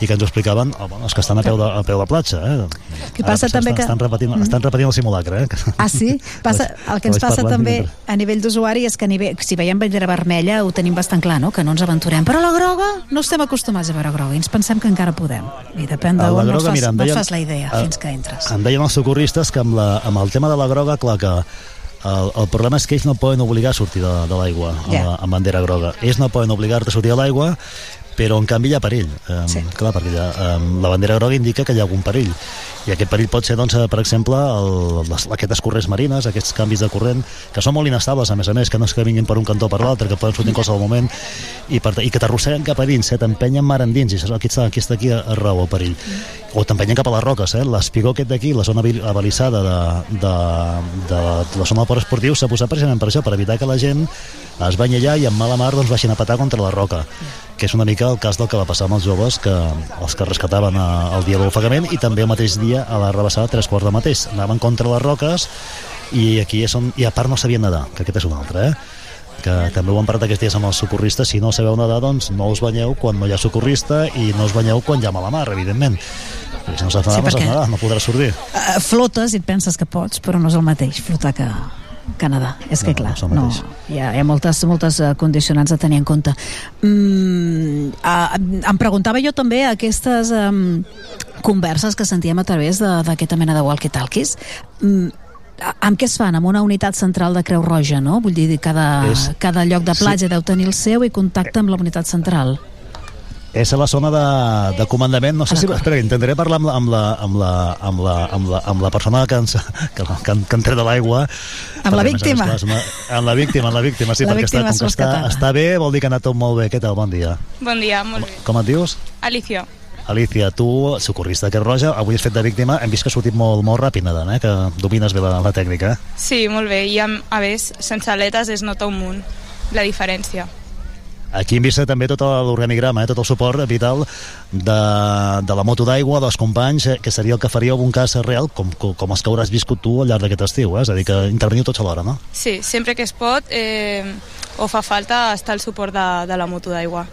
i que ens ho explicaven oh, bueno, els que estan a peu de, a peu de platja eh? Que passa també estan, que- estan, repetint, Mhm. estan repetint el simulacre eh? Ah, sí? Passa, el que ens vaig passa també a nivell d'usuari és que a nivell, si veiem bandera vermella ho tenim bastant clar, no? que no ens aventurem. Però la groga no estem acostumats a veure groga i ens pensem que encara podem. I depèn d'on no, fas, mira, em no deien- fas la idea a- fins que entres. Em deien els socorristes que amb, la, amb el tema de la groga, clar que el, el problema és que ells no poden obligar a sortir de, de l'aigua amb, la- amb bandera groga. Ells no poden obligar-te a sortir de l'aigua, però en canvi hi ha perill. Um, sí. Clar, perquè hi ha, um, la bandera groga indica que hi ha algun perill. I aquest perill pot ser, doncs, eh, per exemple, el, les, aquestes corrents marines, aquests canvis de corrent, que són molt inestables, a més a més, que no és que vinguin per un cantó o per l'altre, que poden sortir en qualsevol moment, i, per, i que t'arrosseguen cap a dins, eh, t'empenyen mar endins, i aquí està, aquí està aquí a, a raó el perill. O t'empenyen cap a les roques, eh? l'espigó aquest d'aquí, la zona abalisada de, de, de, de la zona del port esportiu, s'ha posat precisament per això, per evitar que la gent es banyi allà i en mala mar doncs, baixin a patar contra la roca que és una mica el cas del que va passar amb els joves que els que rescataven eh, el dia de l'ofegament i també el mateix dia a la rebassada tres quarts de mateix. Anaven contra les roques i aquí és on, i a part no sabien nedar que aquest és un altre eh? que també ho hem parlat aquests dies amb els socorristes. Si no sabeu nedar doncs no us banyeu quan no hi ha socorrista i no us banyeu quan hi ha mala mar evidentment. Perquè si no saps nedar, Sí, no saps nedar, no podràs sortir. Uh, flotes i et penses que pots, però no és el mateix flotar que, que nedar. És que, No, clar, no és el no, hi, ha, hi ha moltes, moltes eh, condicionants a tenir en compte. Mm, uh, em preguntava jo també aquestes um, converses que sentíem a través de- d'aquesta mena de walkie-talkies. Mm, a- amb què es fan? Amb una unitat central de Creu Roja, no? Vull dir, cada, És- cada lloc de platja sí. deu tenir el seu i contacte amb la unitat central. És a la zona de, de comandament. No sé Ah, si... Espera, intentaré parlar amb la, amb la, amb la, amb la, amb la, amb la persona que ens, que, que, que en tret de l'aigua. Amb la més més, víctima. clar, és una- Amb la víctima, amb la víctima, sí, La perquè està, víctima com que està, està bé, vol dir que ha anat tot molt bé. Què tal? Bon dia. Bon dia, molt bé. Com et dius? Alicia. Alicia, tu, socorrista Creu Roja, avui has fet de víctima, hem vist que has sortit molt, molt ràpid nedant, eh? que domines bé la, la tècnica. Sí, molt bé. I amb, a més, sense aletes es nota un munt la diferència. Aquí hem vist també tot l'organigrama, eh? tot el suport vital de, de la moto d'aigua, dels companys, eh? que seria el que faríeu un cas real, com, com, els que hauràs viscut tu al llarg d'aquest estiu, eh? és a dir, que interveniu tots alhora, no? Sí, sempre que es pot eh, o fa falta estar al suport de, de la moto d'aigua.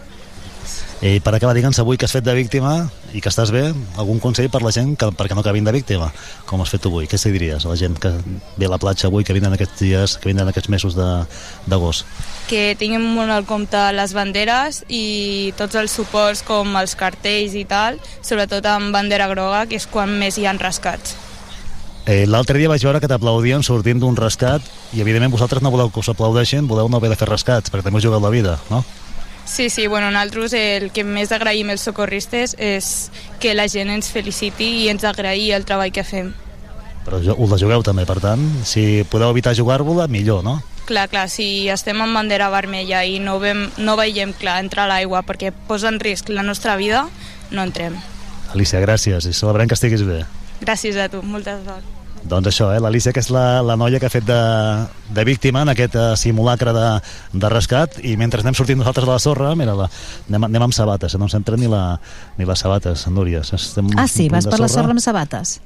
I per acabar, digue'ns avui que has fet de víctima i que estàs bé, algun consell per la gent que, perquè no acabin de víctima, com has fet avui? Què se diries a la gent que ve a la platja avui, que vindran aquests dies, que vindran aquests mesos de- d'agost? Que tinguin molt al compte les banderes i tots els suports com els cartells i tal, sobretot amb bandera groga, que és quan més hi han rescats. Eh, L'altre dia vaig veure que t'aplaudien sortint d'un rescat i evidentment vosaltres no voleu que us aplaudeixin, voleu no haver de fer rescats, perquè també us jugueu la vida, no? Sí, sí, bueno, nosaltres el que més agraïm els socorristes és que la gent ens feliciti i ens agraï el treball que fem. Però jo- us la jugueu també, per tant, si podeu evitar jugar-vos-la, millor, no? Clar, clar, si estem amb bandera vermella i no, vem, no veiem clar entrar a l'aigua perquè posa en risc la nostra vida, no entrem. Alicia, gràcies i celebrem que estiguis bé. Gràcies a tu, molta sort. Doncs això, eh? l'Alicia, que és la, la noia que ha fet de, de víctima en aquest uh, simulacre de, de rescat, i mentre anem sortint nosaltres de la sorra, mira, la, anem, anem amb sabates, eh? no ens hem tret ni, la, ni les sabates, Núria. Estem Ah, sí, vas per la sorra amb sabates.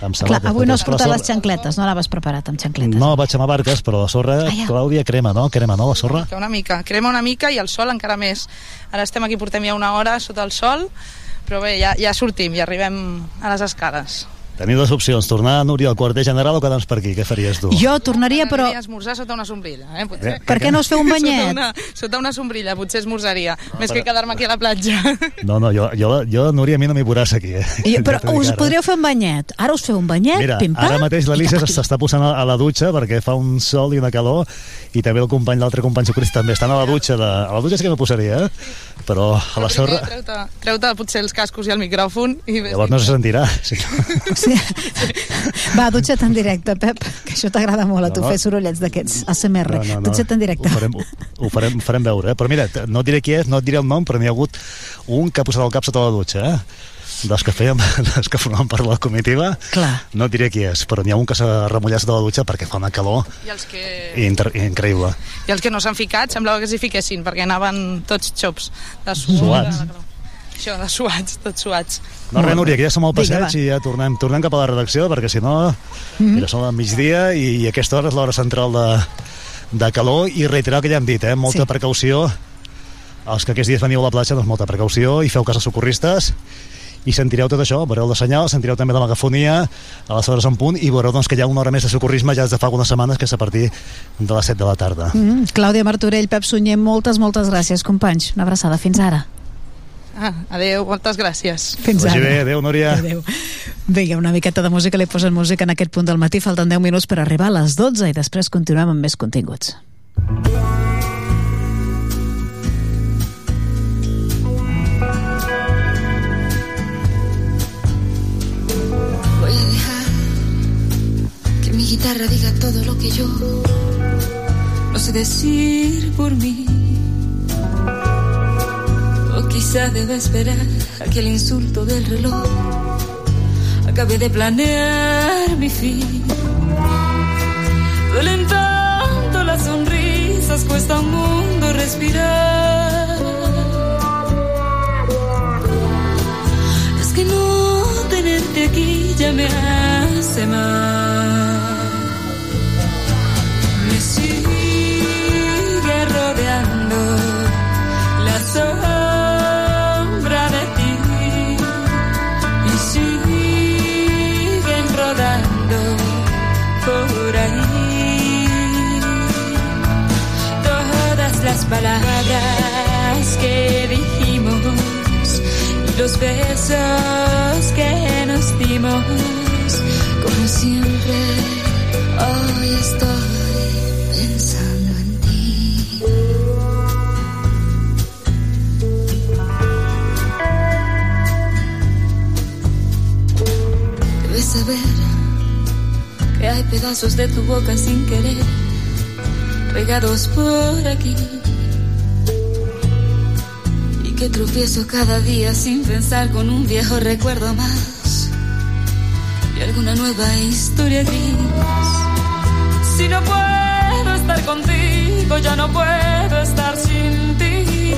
Amb Clar, avui no has portat les sorra- xancletes, no anaves preparat amb xancletes. No, vaig amb barques, però la sorra, Ah, ja. Clàudia, crema, no? Crema, no, la sorra? Que una mica, crema una mica i el sol encara més. Ara estem aquí, portem ja una hora sota el sol, però bé, ja, ja sortim, ja arribem a les escales. Teniu dues opcions, tornar, Núria, al quarter general o quedar-nos per aquí? Què faries tu? Jo tornaria, però... M'agradaria esmorzar sota una sombrilla, eh, potser. Eh, Per què no es feu un banyet? Sota una, sota una sombrilla, potser esmorzaria, més però- que quedar-me aquí a la platja. No, no, jo, jo, jo Núria, a mi no m'hi veuràs aquí. Eh? Jo, però Ja us ara. podríeu fer un banyet. Ara us feu un banyet, Mira, pim-pam. ara mateix l'Alicia s'està posant a a la dutxa perquè fa un sol i una calor i també el company, l'altre company socorrista també estan a la dutxa. De... A la dutxa sí que no posaria, eh? però a la sorra... Treu-te treu potser els cascos i el micròfon i Llavors no se sentirà. Sí. Va, dutxa't en directe, Pep, que això t'agrada molt a tu, No, no. fer sorollets d'aquests ASMR. No, no, no. Dutxa't en directe. Ho farem, ho, farem, ho farem veure, eh? Però mira, no et diré qui és, no et diré el nom, però n'hi ha hagut un que ha posat el cap sota la dutxa, eh? Dels que fèiem, dels que formaven part de la comitiva. Clar. No et diré qui és, però n'hi ha un que s'ha remullat sota la dutxa perquè fa una calor I els que, inter increïble. i els que no s'han ficat semblava que s'hi fiquessin, perquè anaven tots xops de suor. Suats. Això, de suats, tots suats. No, res, Núria, que ja som al Vinga, passeig i ja tornem, tornem cap a la redacció, perquè si no, Mhm. mira, som al migdia i, i aquesta hora és l'hora central de, de calor i reiterar el que ja hem dit, eh? molta Sí. precaució. Els que aquests dies veniu a la platja, doncs molta precaució i feu cas als socorristes i sentireu tot això, veureu de senyal, sentireu també la megafonia a les hores en punt i veureu doncs, que hi ha una hora més de socorrisme ja des de fa algunes setmanes, que és a partir de les 7 de la tarda. Mm, Clàudia Martorell, Pep Sunyer, moltes, moltes gràcies, companys. Una abraçada. Fins ara. Ah, adeu, moltes gràcies. Fins ara. bé, adeu, Núria. Adéu. Vinga, una miqueta de música, li posen música en aquest punt del matí. Falten 10 minuts per arribar a les 12 i després continuem amb més continguts. Voy a dejar que mi guitarra diga todo lo que yo no sé decir por mí. Quizá deba esperar a que el insulto del reloj acabe de planear mi fin. Duelen tanto las sonrisas, cuesta un mundo respirar. Es que no tenerte aquí ya me hace mal. Palabras que dijimos y los besos que nos dimos. Como siempre hoy estoy pensando en ti. Debes saber que hay pedazos de tu boca sin querer regados por aquí que tropiezo cada día sin pensar con un viejo recuerdo más y alguna nueva historia gris. Si no puedo estar contigo, ya no puedo estar sin ti.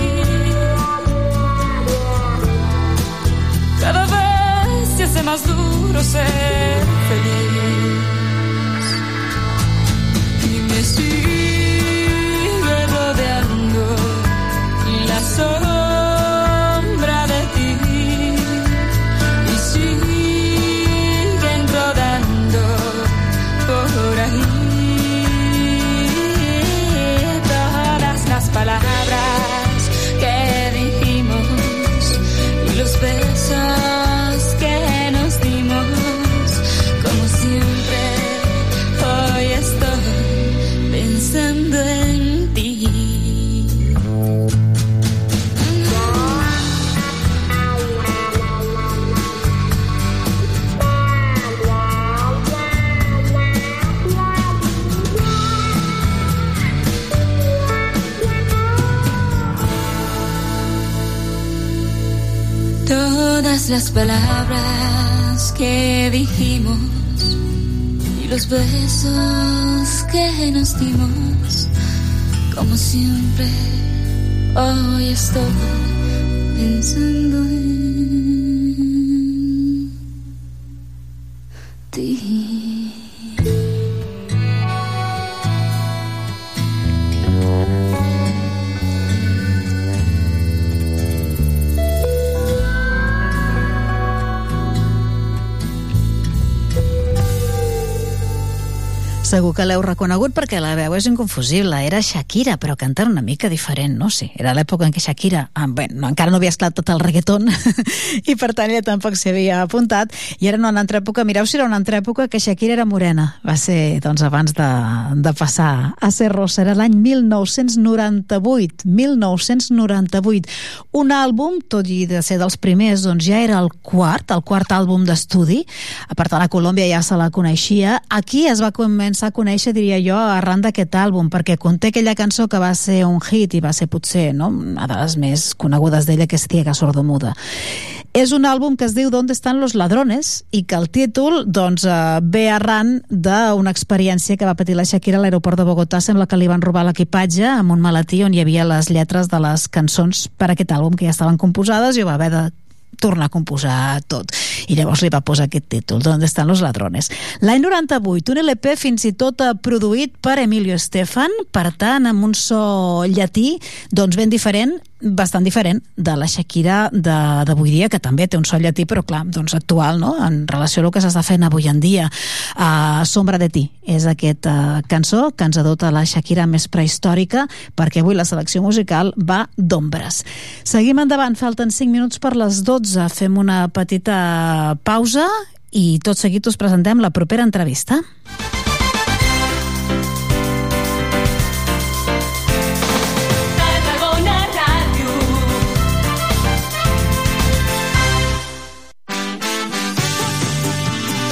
Cada vez se hace más duro ser feliz. Las palabras que dijimos los besos que nos dimos, como siempre, hoy estoy pensando en Segur que l'heu reconegut perquè la veu és inconfusible. Era Shakira, però cantant una mica diferent, no? Sí, era l'època en què Shakira, ah, bé, no, encara no havia esclat tot el reggaeton i per tant ella tampoc s'hi havia apuntat i era una altra època, mireu si era una altra època que Shakira era morena. Va ser, doncs, abans de, de passar a ser rossa. Era l'any 1998. 1998. Un àlbum, tot i de ser dels primers, doncs ja era el quart, el quart àlbum d'estudi. A part de la Colòmbia ja se la coneixia. Aquí es va començar a conèixer, diria jo, arran d'aquest àlbum, perquè conté aquella cançó que va ser un hit i va ser potser no, una de les més conegudes d'ella, que és Ciega Sordomuda. És un àlbum que es diu D'on estan los ladrones i que el títol doncs, eh, ve arran d'una experiència que va patir la Shakira a l'aeroport de Bogotà. Sembla que li van robar l'equipatge amb un maletí on hi havia les lletres de les cançons per a aquest àlbum que ja estaven composades i ho va haver de tornar a composar tot. I llavors li va posar aquest títol, D'on estan los ladrones. L'any 98, un LP fins i tot produït per Emilio Estefan, per tant, amb un so llatí, doncs ben diferent, bastant diferent de la Shakira d'avui dia, que també té un so llatí, però clar, doncs actual, no?, en relació al que s'està fent avui en dia. Uh, Sombra de ti és aquesta cançó que ens adota la Shakira més prehistòrica, perquè avui la selecció musical va d'ombres. Seguim endavant, falten 5 minuts per les 12, fem una petita pausa i tot seguit us presentem la propera entrevista.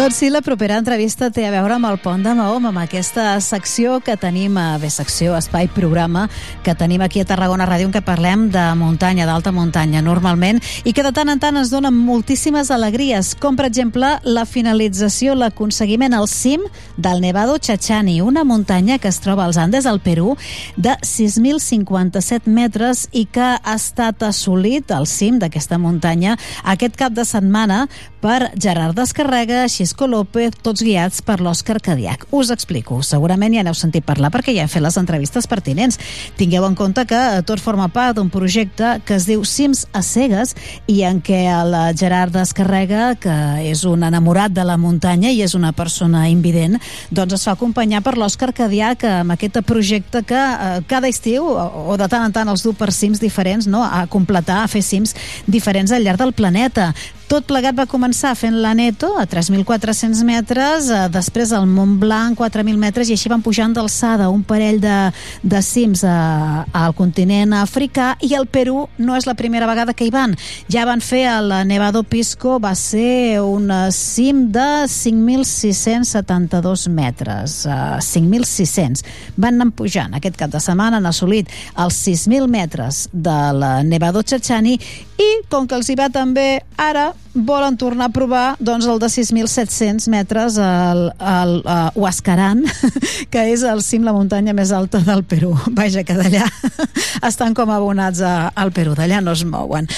Doncs sí, la propera entrevista té a veure amb el Pont de Mahom, amb aquesta secció que tenim, a bé, secció, espai, programa, que tenim aquí a Tarragona Ràdio, en què parlem de muntanya, d'alta muntanya, normalment, i que de tant en tant ens donen moltíssimes alegries, com per exemple la finalització, l'aconseguiment al cim del Nevado Chachani, una muntanya que es troba als Andes, al Perú, de 6.057 metres i que ha estat assolit al cim d'aquesta muntanya aquest cap de setmana per Gerard Descarrega, Xisco López, tots guiats per l'Òscar Cadiac. Us explico. Segurament ja n'heu sentit parlar perquè ja he fet les entrevistes pertinents. Tingueu en compte que eh, tot forma part d'un projecte que es diu Cims a cegues i en què el Gerard Descarrega, que és un enamorat de la muntanya i és una persona invident, doncs es fa acompanyar per l'Òscar Cadiac amb aquest projecte que eh, cada estiu o de tant en tant els du per cims diferents, no? a completar, a fer cims diferents al llarg del planeta Tot plegat va començar fent la Neto a 3.400 metres, eh, després el Mont Blanc 4.000 metres i així van pujant d'alçada un parell de, de cims a, al continent africà i el Perú no és la primera vegada que hi van. Ja van fer el Nevado Pisco, va ser un eh, cim de 5.672 metres, uh, 5.600. Van anar pujant. Aquest cap de setmana han assolit els 6.000 metres del Nevado Chachani i, com que els hi va també ara, volen tornar a provar doncs, el de 6.700 metres al, al uh, Huascarán, que és el cim, la muntanya més alta del Perú. Vaja, que d'allà estan com abonats a, al Perú, d'allà no es mouen.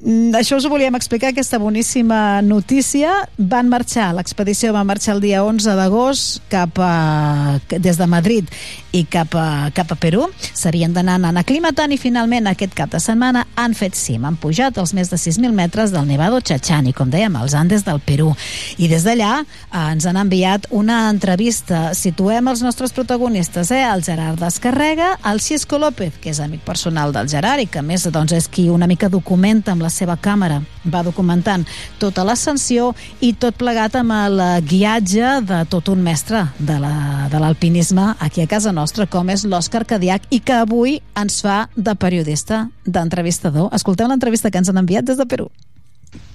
Mm, Això us ho volíem explicar, aquesta boníssima notícia. Van marxar, l'expedició va marxar el dia 11 d'agost cap a, des de Madrid i cap a, cap a Perú. S'havien d'anar anant aclimatant i finalment aquest cap de setmana han fet cim. Han pujat els més de 6.000 metres del Nevado Chachani, com dèiem, als Andes del Perú. I des d'allà eh, ens han enviat una entrevista. Situem els nostres protagonistes, eh? el Gerard Descarrega, el Xisco López, que és amic personal del Gerard i que més doncs, és qui una mica documenta amb la seva càmera, va documentant tota l'ascensió i tot plegat amb el guiatge de tot un mestre de la- de l'alpinisme la, aquí a casa nostra, com és l'Òscar Cadiac i que avui ens fa de periodista, d'entrevistador. Escolteu l'entrevista que ens han enviat des de Perú.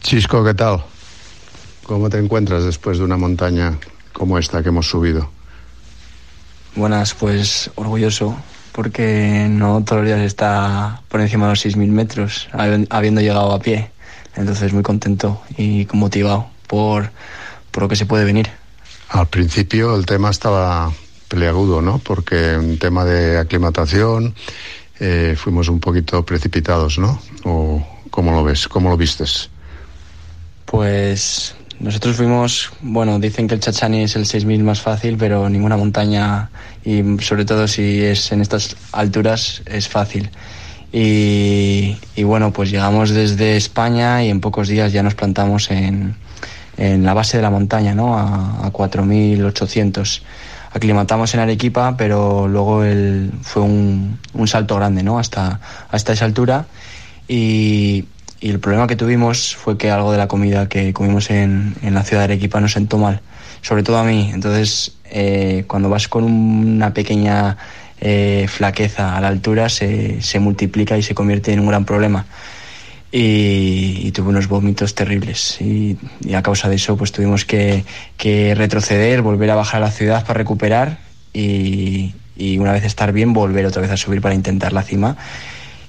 Chisco, ¿qué tal? ¿Cómo te encuentras después de una montaña como esta que hemos subido? Buenas, pues orgulloso, porque no todos los días está por encima de los 6.000 metros, habi- habiendo llegado a pie. Entonces muy contento y motivado por, por lo que se puede venir. Al principio el tema estaba peleagudo, ¿no? Porque en tema de aclimatación eh, fuimos un poquito precipitados, ¿no? ¿O cómo lo ves? ¿Cómo lo vistes? Pues nosotros fuimos, bueno, dicen que el Chachani es el 6000 más fácil, pero ninguna montaña, y sobre todo si es en estas alturas, es fácil. Y, bueno, pues llegamos desde España y en pocos días ya nos plantamos en, en la base de la montaña, ¿no? A, a 4800. Aclimatamos en Arequipa, pero luego fue un, un salto grande, ¿no? Hasta, hasta esa altura. Y, y el problema que tuvimos fue que algo de la comida que comimos en, en la ciudad de Arequipa nos sentó mal, sobre todo a mí. Entonces, eh, cuando vas con una pequeña eh, flaqueza a la altura, se, se multiplica y se convierte en un gran problema. Y, y tuve unos vómitos terribles. Y, y a causa de eso, pues tuvimos que, que retroceder, volver a bajar a la ciudad para recuperar y, y una vez estar bien, volver otra vez a subir para intentar la cima.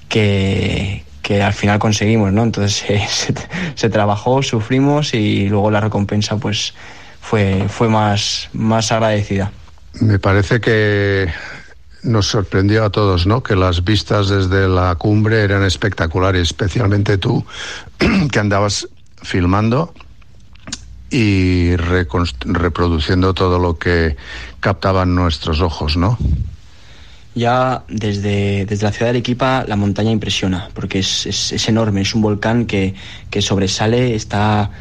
Que, que al final conseguimos, ¿no? Entonces eh, se, se trabajó, sufrimos y luego la recompensa pues fue, fue más, más agradecida. Me parece que nos sorprendió a todos, ¿no? Que las vistas desde la cumbre eran espectaculares, especialmente tú, que andabas filmando y reproduciendo todo lo que captaban nuestros ojos, ¿no? Ya desde, desde la ciudad de Arequipa la montaña impresiona, porque es, es, es enorme, es un volcán que, que sobresale, está,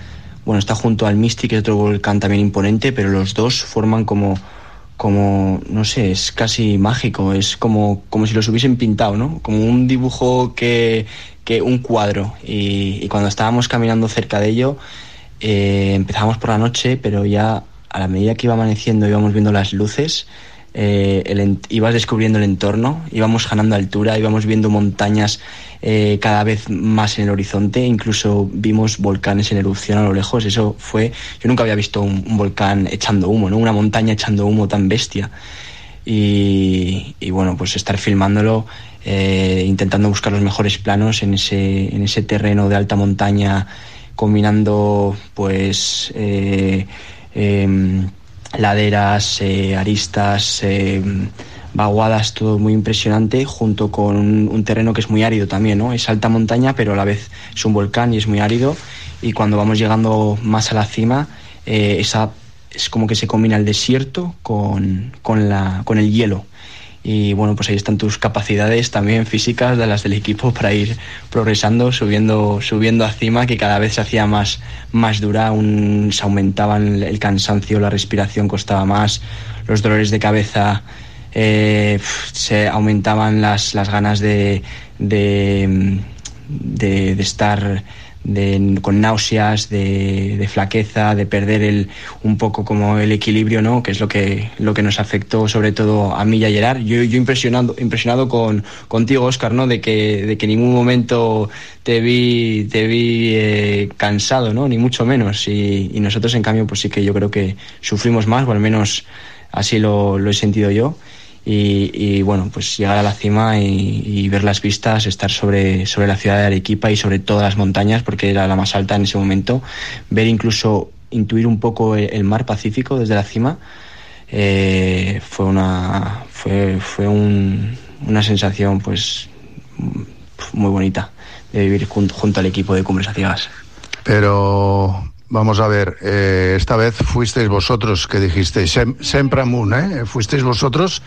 bueno, está junto al Misti, que es otro volcán también imponente, pero los dos forman como, como no sé, es casi mágico, es como, como si los hubiesen pintado, ¿no? Como un dibujo que, que un cuadro. Y, cuando estábamos caminando cerca de ello, eh, empezábamos por la noche, pero ya a la medida que iba amaneciendo íbamos viendo las luces, eh, ibas descubriendo el entorno, íbamos ganando altura, íbamos viendo montañas eh, cada vez más en el horizonte, incluso vimos volcanes en erupción a lo lejos. Eso fue, yo nunca había visto un, volcán echando humo, ¿no? Una montaña echando humo tan bestia. Y, y bueno, pues estar filmándolo, eh, intentando buscar los mejores planos en ese, en ese terreno de alta montaña, combinando pues eh, em, laderas, eh, aristas, eh, vaguadas, todo muy impresionante, junto con un, terreno que es muy árido también, ¿no? Es alta montaña, pero a la vez es un volcán y es muy árido. Y cuando vamos llegando más a la cima, eh, esa, es como que se combina el desierto con, con, la, con el hielo. Y bueno, pues ahí están tus capacidades también físicas de las del equipo para ir progresando, subiendo, subiendo a cima, que cada vez se hacía más, más dura, un- se aumentaban el cansancio, la respiración costaba más, los dolores de cabeza, eh, se aumentaban las, las ganas de, de, de estar de- con náuseas, de, de flaqueza, de perder el, un poco como el equilibrio, ¿no? Que es lo que, lo que nos afectó sobre todo a mí y a Gerard. Yo, yo impresionado, impresionado con, contigo, Oscar, ¿no? De que, de que en ningún momento te vi, te vi eh, cansado, ¿no? Ni mucho menos. Y, y nosotros, en cambio, pues sí que yo creo que sufrimos más, o al menos así lo, lo he sentido yo. Y, bueno, pues llegar a la cima y, ver las vistas, estar sobre, sobre la ciudad de Arequipa y sobre todas las montañas, porque era la más alta en ese momento, ver incluso, intuir un poco el, mar Pacífico desde la cima, eh, fue una fue, fue un- una sensación pues muy bonita de vivir jun- junto al equipo de Cumbres a Ciegas. Pero vamos a ver, eh, esta vez fuisteis vosotros que dijisteis "Sem- siempre amun, ¿eh? Fuisteis vosotros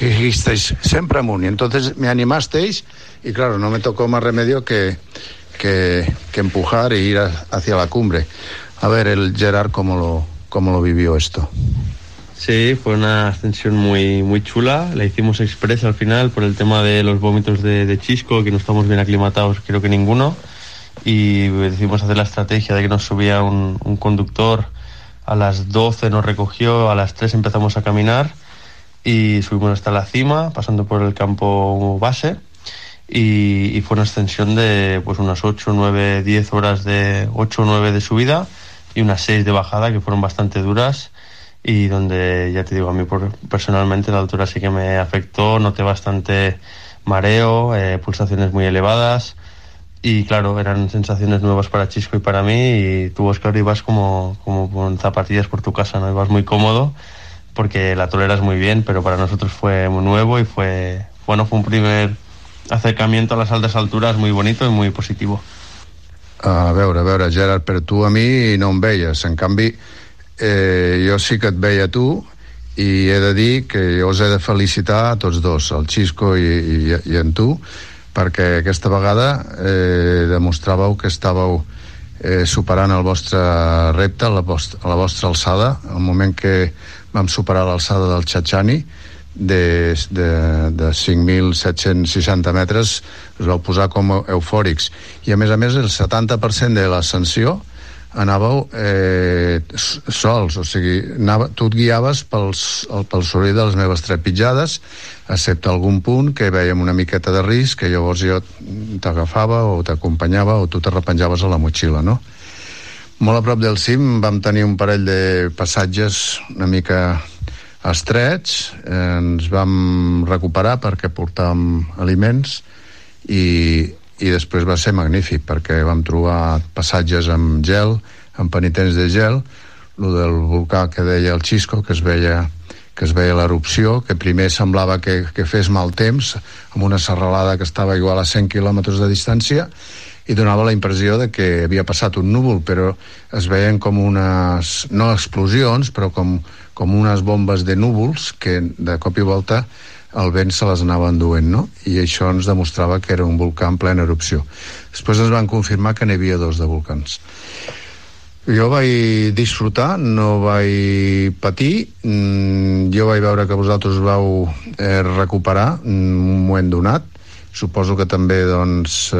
que dijisteis siempre amun. Y entonces me animasteis y claro, no me tocó más remedio que, que, empujar e ir a- hacia la cumbre. A ver, el Gerard, ¿cómo lo, cómo lo vivió esto? Sí, fue una ascensión muy, muy chula. La hicimos express al final por el tema de los vómitos de, de Chisco, que no estamos bien aclimatados, creo que ninguno. Y decidimos hacer la estrategia de que nos subía un, un conductor. A las 12 nos recogió, a las 3 empezamos a caminar y subimos hasta la cima, pasando por el campo base. Y, fue una extensión de pues unas 8, 9, 10 horas de 8 o 9 de subida y unas 6 de bajada que fueron bastante duras y donde ya te digo a mí personalmente la altura sí que me afectó noté bastante mareo eh, pulsaciones muy elevadas y claro eran sensaciones nuevas para Chisco y para mí y tú Oscar ibas como como con zapatillas por tu casa no ibas muy cómodo porque la toleras muy bien pero para nosotros fue muy nuevo y fue bueno fue un primer acercamiento a las altas alturas muy bonito y muy positivo A veure, a veure, Gerard, però tu a mi no em veies. En canvi, eh, jo sí que et veia tu i he de dir que jo us he de felicitar a tots dos, el Xisco i, i, i en tu, perquè aquesta vegada eh, demostràveu que estàveu eh, superant el vostre repte, la vostra, la vostra alçada, el moment que vam superar l'alçada del Txatxani, de, de, de 5.760 metres. Us vau posar com eufòrics. I a més a més el 70% de l'ascensió anàveu eh, sols, o sigui, anava, tu et guiaves pels, el, pel soroll de les meves trepitjades, excepte algun punt que veiem una miqueta de risc, que llavors jo t'agafava o t'acompanyava o tu te repenjaves a la motxilla, no? Molt a prop del cim vam tenir un parell de passatges una mica estrets, ens vam recuperar perquè portàvem aliments i, i després va ser magnífic perquè vam trobar passatges amb gel, amb penitents de gel, lo del volcà que deia el Xisco, que es veia que es veia l'erupció, que primer semblava que, que fes mal temps, amb una serralada que estava igual a 100 quilòmetres de distància, i donava la impressió de que havia passat un núvol, però es veien com unes, no explosions, però com, com unes bombes de núvols que de cop i volta el vent se les anava enduent, no? I això ens demostrava que era un volcà en plena erupció. Després ens van confirmar que n'hi havia dos de volcans. Jo vaig disfrutar, no vaig patir, mm, jo vaig veure que vosaltres vau eh, recuperar en un moment donat, suposo que també doncs, eh,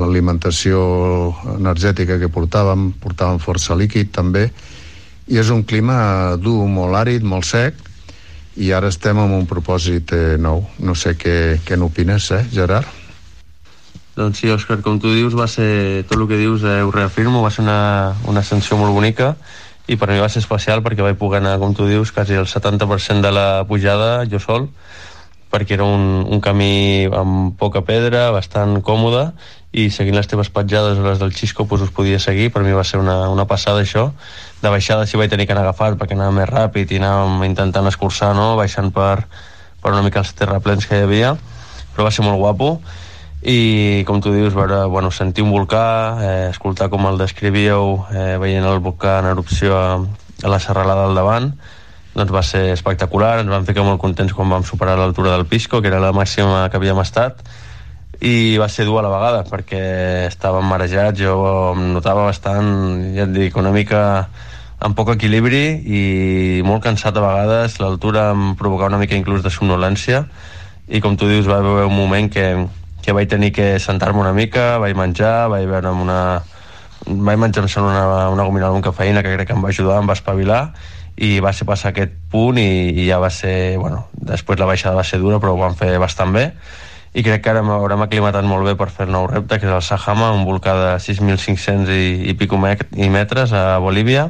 l'alimentació energètica que portàvem, portàvem força líquid també, i és un clima dur, molt àrid, molt sec, i ara estem amb un propòsit eh, nou. No sé què, què n'opines, eh, Gerard? Doncs sí, Òscar, com tu dius, va ser, tot el que dius eh, ho reafirmo, va ser una, una ascensió molt bonica i per mi va ser especial perquè vaig poder anar, com tu dius, quasi el 70% de la pujada jo sol, perquè era un, un camí amb poca pedra, bastant còmode, i seguint les teves petjades o les del Xisco doncs us podia seguir, per mi va ser una, una passada això, de baixada sí vaig tenir que anar agafat perquè anava més ràpid i anàvem intentant escurçar, no?, baixant per, per una mica els terraplens que hi havia, però va ser molt guapo, i com tu dius, veure, bueno, sentir un volcà, eh, escoltar com el descrivíeu, eh, veient el volcà en erupció a, a la serralada al davant, doncs va ser espectacular, ens vam ficar molt contents quan vam superar l'altura del Pisco, que era la màxima que havíem estat, i va ser dur a la vegada, perquè estàvem marejats, jo em notava bastant, ja et dic, una mica amb poc equilibri i molt cansat a vegades, l'altura em provocava una mica inclús de somnolència, i com tu dius va haver un moment que, que vaig tenir que sentar-me una mica, vaig menjar, vaig veure una... vaig menjar em una, una gominola amb cafeïna que crec que em va ajudar, em va espavilar i va ser passar aquest punt i, i ja va ser, bueno, després la baixada va ser dura però ho vam fer bastant bé. I crec que ara m'haurem aclimatat molt bé per fer el nou repte, que és el Sahama, un volcà de 6.500 i, i pico metres a Bolívia.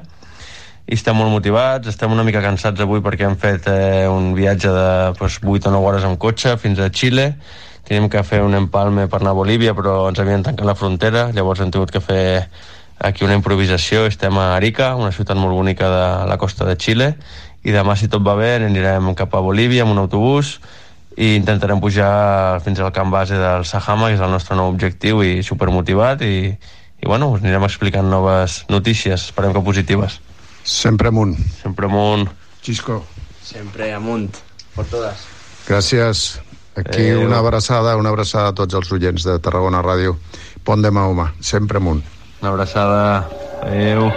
I estem molt motivats, estem una mica cansats avui perquè hem fet eh, un viatge de pues, 8 o 9 hores amb cotxe fins a Xile. Teníem que fer un empalme per anar a Bolívia però ens havien tancat la frontera llavors hem tingut que fer aquí una improvisació estem a Arica, una ciutat molt bonica de la costa de Xile i demà si tot va bé anirem cap a Bolívia amb un autobús i intentarem pujar fins al camp base del Sahama, que és el nostre nou objectiu i supermotivat i, i bueno, us anirem explicant noves notícies, esperem que positives. Sempre amunt. Sempre amunt. Xisco. Sempre amunt, por todas. Gràcies. Aquí Adéu. una abraçada, una abraçada a tots els oients de Tarragona Ràdio. Pont de Mahoma, sempre amunt. Una abraçada. Adéu.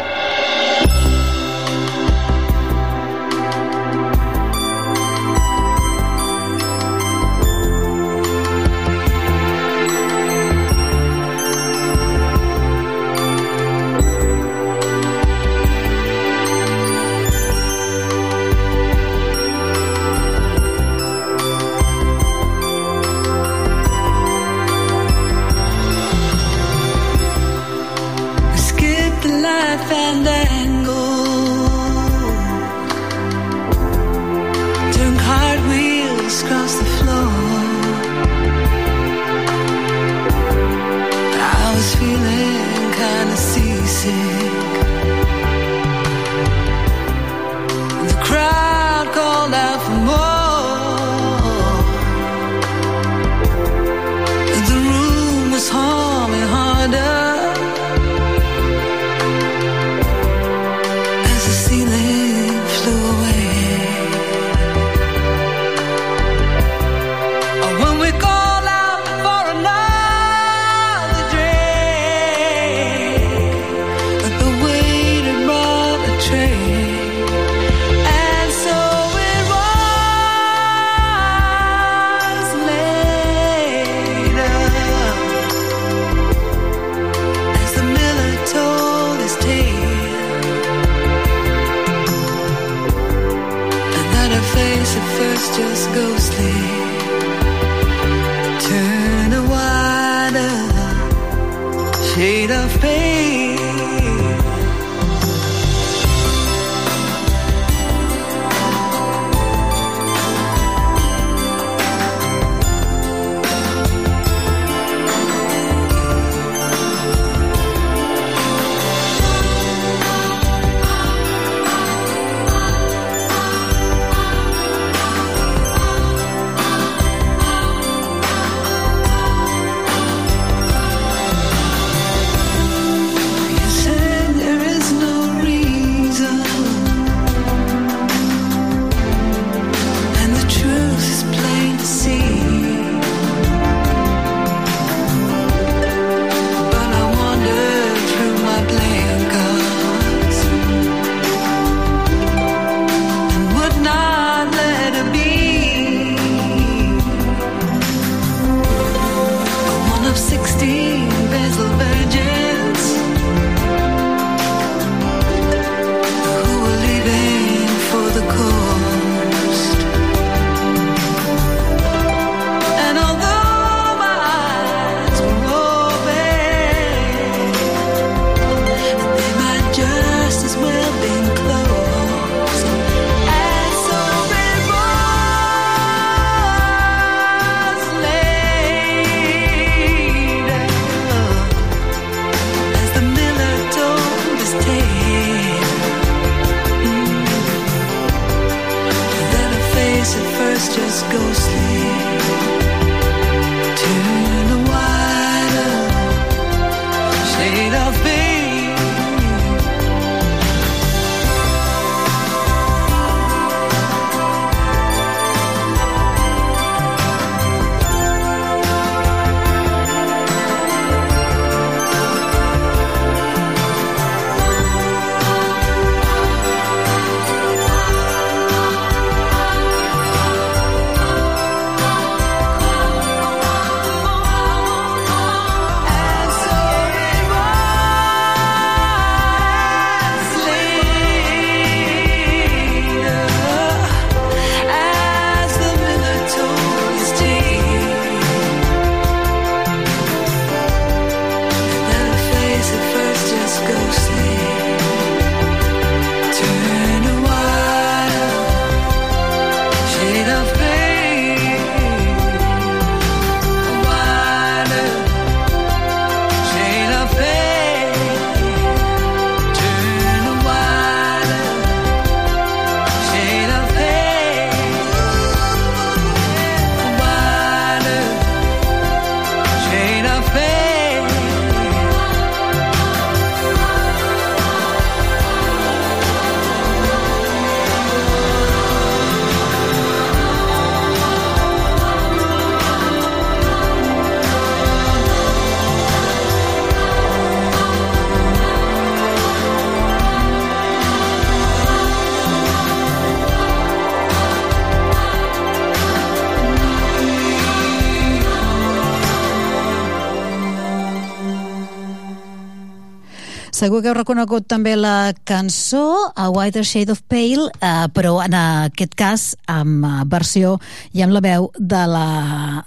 Segur que heu reconegut també la cançó A Whiter Shade of Pale, eh, però en aquest cas amb eh, versió i amb la veu de la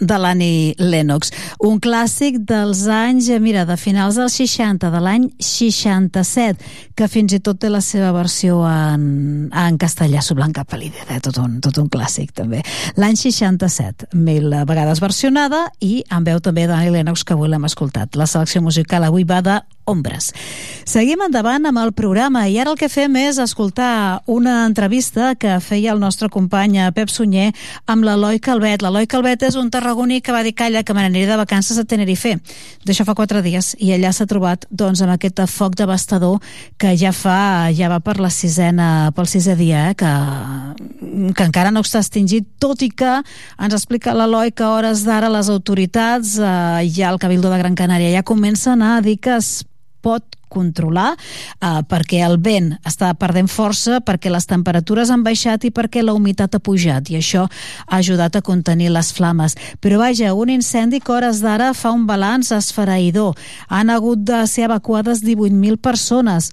de l'Annie Lennox. Un clàssic dels anys, eh, mira, de finals dels 60, de l'any 67, que fins i tot té la seva versió en, en castellà, su blanca pal·lidera, eh? tot, un, tot un clàssic també. L'any 67, mil vegades versionada i amb veu també d'Annie Lennox, que avui l'hem escoltat. La selecció musical avui va de Ombres. Seguim endavant amb el programa i ara el que fem és escoltar una entrevista que feia el nostre company eh, Pep Sunyer amb l'Eloi Calvet. L'Eloi Calvet és un tarragoní que va dir calla que me n'aniré de vacances a Tenerife. D'això fa quatre dies i allà s'ha trobat doncs, amb aquest foc devastador que ja fa, ja va per la sisena, pel sisè dia, eh, que, que encara no està extingit, tot i que ens explica l'Eloi que hores d'ara les autoritats, eh, ja el Cabildo de Gran Canària, ja comencen a dir que es pot controlar eh, perquè el vent està perdent força, perquè les temperatures han baixat i perquè la humitat ha pujat i això ha ajudat a contenir les flames. Però vaja, un incendi que hores d'ara fa un balanç esfereïdor. Han hagut de ser evacuades 18.000 persones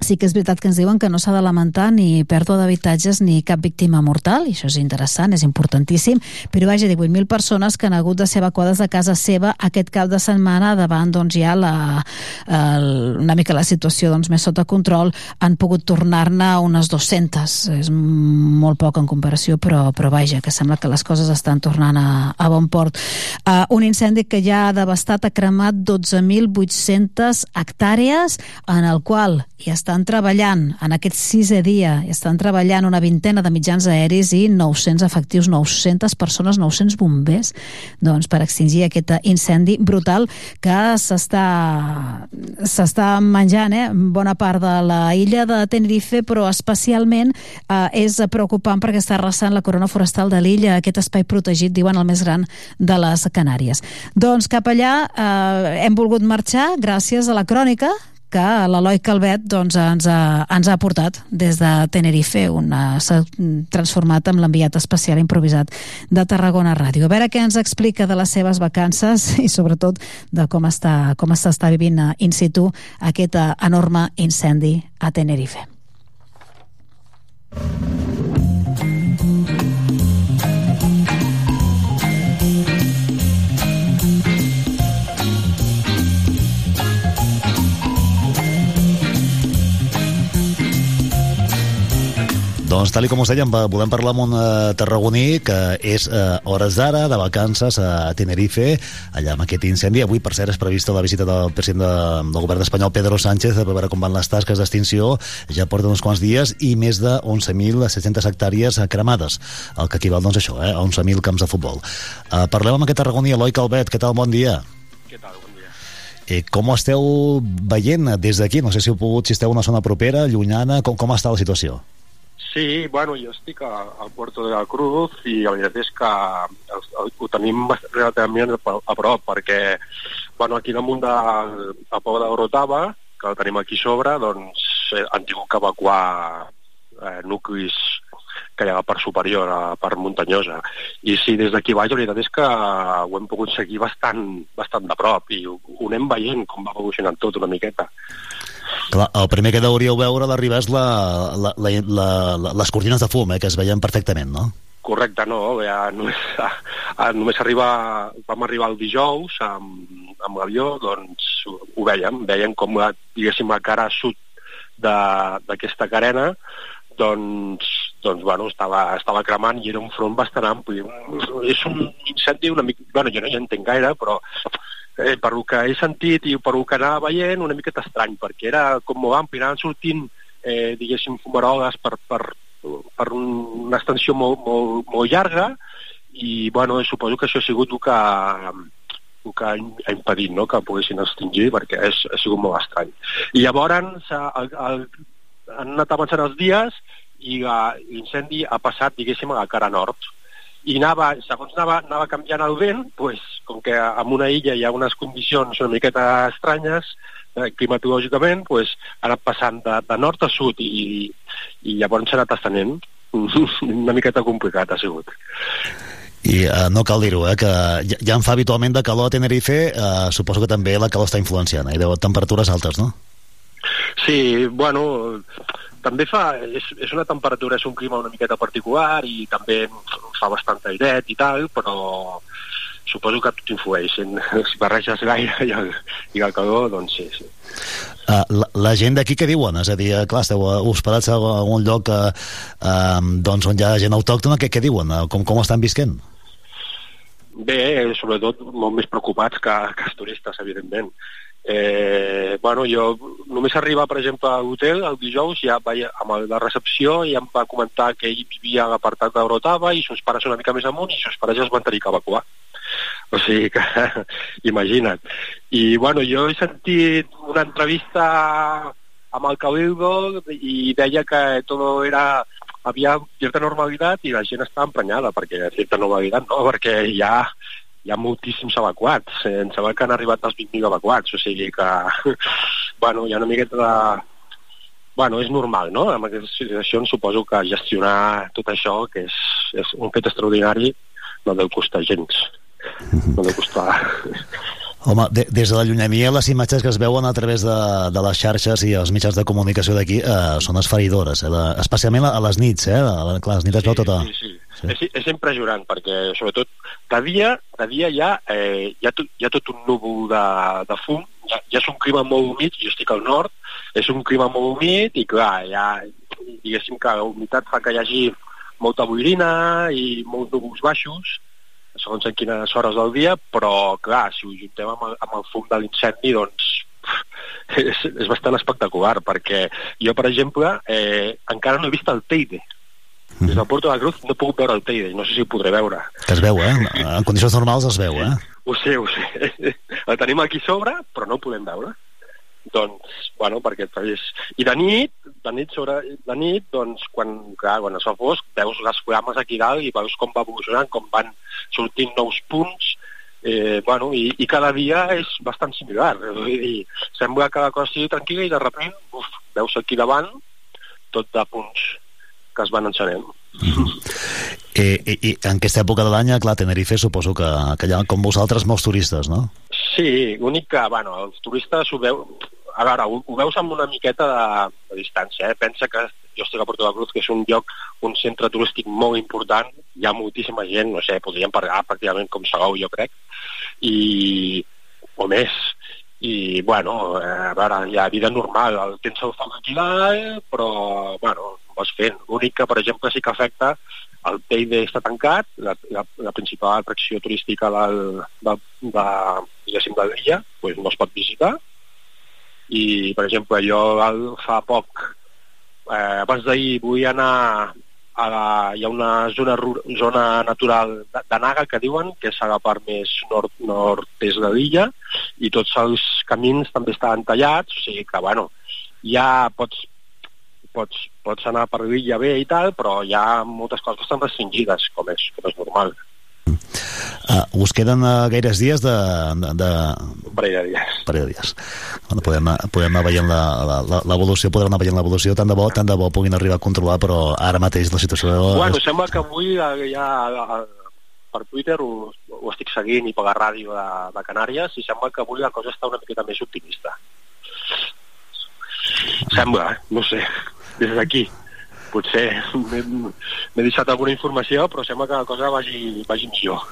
sí que és veritat que ens diuen que no s'ha de lamentar ni pèrdua d'habitatges ni cap víctima mortal, i això és interessant, és importantíssim, però vaja, 18.000 persones que han hagut de ser evacuades de casa seva aquest cap de setmana davant doncs, ja la, el, una mica la situació doncs, més sota control, han pogut tornar-ne unes 200, és molt poc en comparació, però, però vaja, que sembla que les coses estan tornant a, a bon port. Uh, un incendi que ja ha devastat, ha cremat 12.800 hectàrees, en el qual hi estan treballant, en aquest sisè dia, estan treballant una vintena de mitjans aeris i 900 efectius, 900 persones, 900 bombers, doncs, per extingir aquest incendi brutal que s'està menjant eh, bona part de la illa de Tenerife, però especialment eh, és preocupant perquè està arrasant la corona forestal de l'illa, aquest espai protegit, diuen el més gran de les Canàries. Doncs cap allà eh, hem volgut marxar gràcies a la crònica que l'Eloi Calvet doncs, ens, ha, ens ha portat des de Tenerife, on eh, s'ha transformat en l'enviat especial improvisat de Tarragona Ràdio. A veure què ens explica de les seves vacances i sobretot de com està, com s'està vivint eh, in situ aquest eh, enorme incendi a Tenerife. Doncs, tal i com us dèiem, volem parlar amb un eh, tarragoní que és eh, hores d'ara, de vacances a Tenerife, allà amb aquest incendi. Avui, per cert, és prevista la visita del president de, del govern espanyol, Pedro Sánchez, a veure com van les tasques d'extinció. Ja porten uns quants dies i més de 11.700 hectàrees eh, cremades, el que equival, doncs, això, eh, a 11.000 camps de futbol. Eh, parlem amb aquest tarragoní, Eloi Calvet. Què tal? Bon dia. Què tal? Bon dia. Eh, com esteu veient des d'aquí? No sé si heu pogut, si esteu en una zona propera, llunyana, com, com està la situació? Sí, bueno, jo estic a, al Puerto de la Cruz i la veritat és que el, ho tenim relativament a, prop perquè bueno, aquí damunt de, del poble de Grotava, que el tenim aquí sobre, doncs eh, han tingut que evacuar eh, nuclis que hi ha la part superior, a la part muntanyosa. I sí, des d'aquí baix la veritat és que ho hem pogut seguir bastant, bastant de prop i ho, ho anem veient com va evolucionant tot una miqueta. Clar, el primer que deuríeu veure a l'arribar és la, la, la, la, la, les cortines de fum, eh, que es veien perfectament, no? Correcte, no, ja només, a, a, només arribar, vam arribar el dijous amb, amb l'avió, doncs ho, veiem, veiem com la, diguéssim, la cara sud d'aquesta carena doncs, doncs bueno, estava, estava cremant i era un front bastant ampli. És un incendi una mica... Bueno, jo no hi entenc gaire, però eh, per el que he sentit i per el que anava veient, una miqueta estrany, perquè era com molt ampli, anaven sortint, eh, diguéssim, fumaroles per, per, per un, una extensió molt, molt, molt llarga i, bueno, suposo que això ha sigut el que, el que ha impedit no? que poguessin extingir perquè és, ha sigut molt estrany. I llavors s'ha- el, el, han anat avançant els dies i la- l'incendi ha passat, diguéssim, a la cara nord. I anava, segons anava, anava canviant el vent, pues, com que en una illa hi ha unes condicions una miqueta estranyes, eh, climatològicament, pues, ha anat passant de, de nord a sud i, i llavors s'ha anat estenent. una miqueta complicat ha sigut. I eh, no cal dir-ho, eh, que ja, ja en fa habitualment de calor a Tenerife, eh, suposo que també la calor està influenciant, eh, i deu temperatures altes, no? Sí, bueno, també fa... És, és una temperatura, és un clima una miqueta particular i també fa bastant airet i tal, però suposo que tot influeix. Si barreges l'aire i, el, i el calor, doncs sí, sí. Uh, la, la gent d'aquí què diuen? És a dir, eh, clar, esteu eh, hospedats a algun lloc uh, uh, doncs on hi ha gent autòctona, què, què diuen? Uh, com, com estan visquent? Bé, sobretot molt més preocupats que, que els turistes, evidentment. Eh, bueno, jo només arribar, per exemple, a l'hotel el dijous, ja vaig amb la recepció i em va comentar que ell vivia a l'apartat d'Aurotava i sos pares una mica més amunt i sos pares ja es van tenir que evacuar. O sigui que, imagina't. I, bueno, jo he sentit una entrevista amb el Cabildo i deia que tot era havia certa normalitat i la gent estava emprenyada perquè certa normalitat no, perquè ha, hi ha moltíssims evacuats eh, em sembla que han arribat als 20.000 evacuats o sigui que bueno, hi ha una miqueta de bueno, és normal, no? En aquestes situacions suposo que gestionar tot això, que és, és un fet extraordinari, no deu costar gens. No deu costar... Home, de, des de la llunyania les imatges que es veuen a través de, de les xarxes i els mitjans de comunicació d'aquí eh, són esferidores, eh, especialment a, les nits, eh? A, clar, les nits es veu tota... Sí, sí. sí. És, és impressionant perquè sobretot de dia, de dia hi, ha, eh, hi, ha tot, hi ha tot un núvol de, de fum ja, ja és un clima molt humit, jo estic al nord és un clima molt humit i clar, ja, diguéssim que la humitat fa que hi hagi molta boirina i molts núvols baixos segons en quines hores del dia, però clar, si ho juntem amb el, amb el fum de l'incendi, doncs és, és bastant espectacular, perquè jo, per exemple, eh, encara no he vist el Teide. Des del Porto de la Cruz no he pogut veure el Teide, no sé si ho podré veure. Que es veu, eh? En condicions normals es veu, eh? Ho sé, ho sé. El tenim aquí sobre, però no el podem veure. Doncs, bueno, perquè és... I de nit, de nit, sobre, de nit doncs, quan, clar, quan es fa fosc, veus les flames aquí dalt i veus com va evolucionant, com van sortint nous punts, eh, bueno, i, i cada dia és bastant similar. Vull dir, sembla que la cosa sigui tranquil·la i de repent, uf, veus aquí davant tot de punts que es van encenent. I, i, i en aquesta època de l'any, clar, Tenerife suposo que, que hi ha, com vosaltres, molts turistes, no? Sí, l'únic que, bueno, els turistes ho veu... A veure, ho, ho veus amb una miqueta de, de distància, eh? Pensa que jo estic a Porto de Cruz, que és un lloc, un centre turístic molt important, hi ha moltíssima gent, no sé, podríem parlar pràcticament com Salou, jo crec, i... o més. I, bueno, eh, a veure, hi ha vida normal, el tens el aquí dalt, però, bueno, vas fent. L'únic que, per exemple, sí que afecta el Teide està tancat, la, la, la principal atracció turística del, del, de, diguéssim, de l'illa, pues no es pot visitar. I, per exemple, jo fa poc, eh, abans d'ahir, vull anar a la, hi ha una zona, zona natural de, Naga que diuen que és a la part més nord, nord-est de l'illa i tots els camins també estaven tallats, o sigui que, bueno, ja pots, pots, pots anar per l'illa bé i tal, però hi ha moltes coses que estan restringides, com és, com és normal. Uh, us queden uh, gaires dies de... de, de... Un parell de dies. Un parell de dies. Bueno, podem, podem anar veient l'evolució, podrem anar veient l'evolució, tant de bo, tant de bo puguin arribar a controlar, però ara mateix la situació... Bueno, és- sembla que avui eh, ja per Twitter ho, ho estic seguint i per la ràdio de, de Canàries i sembla que avui la cosa està una miqueta més optimista. Sembla, no sé, des d'aquí. Potser m'he deixat alguna informació, però sembla que la cosa vagi, vagi millor.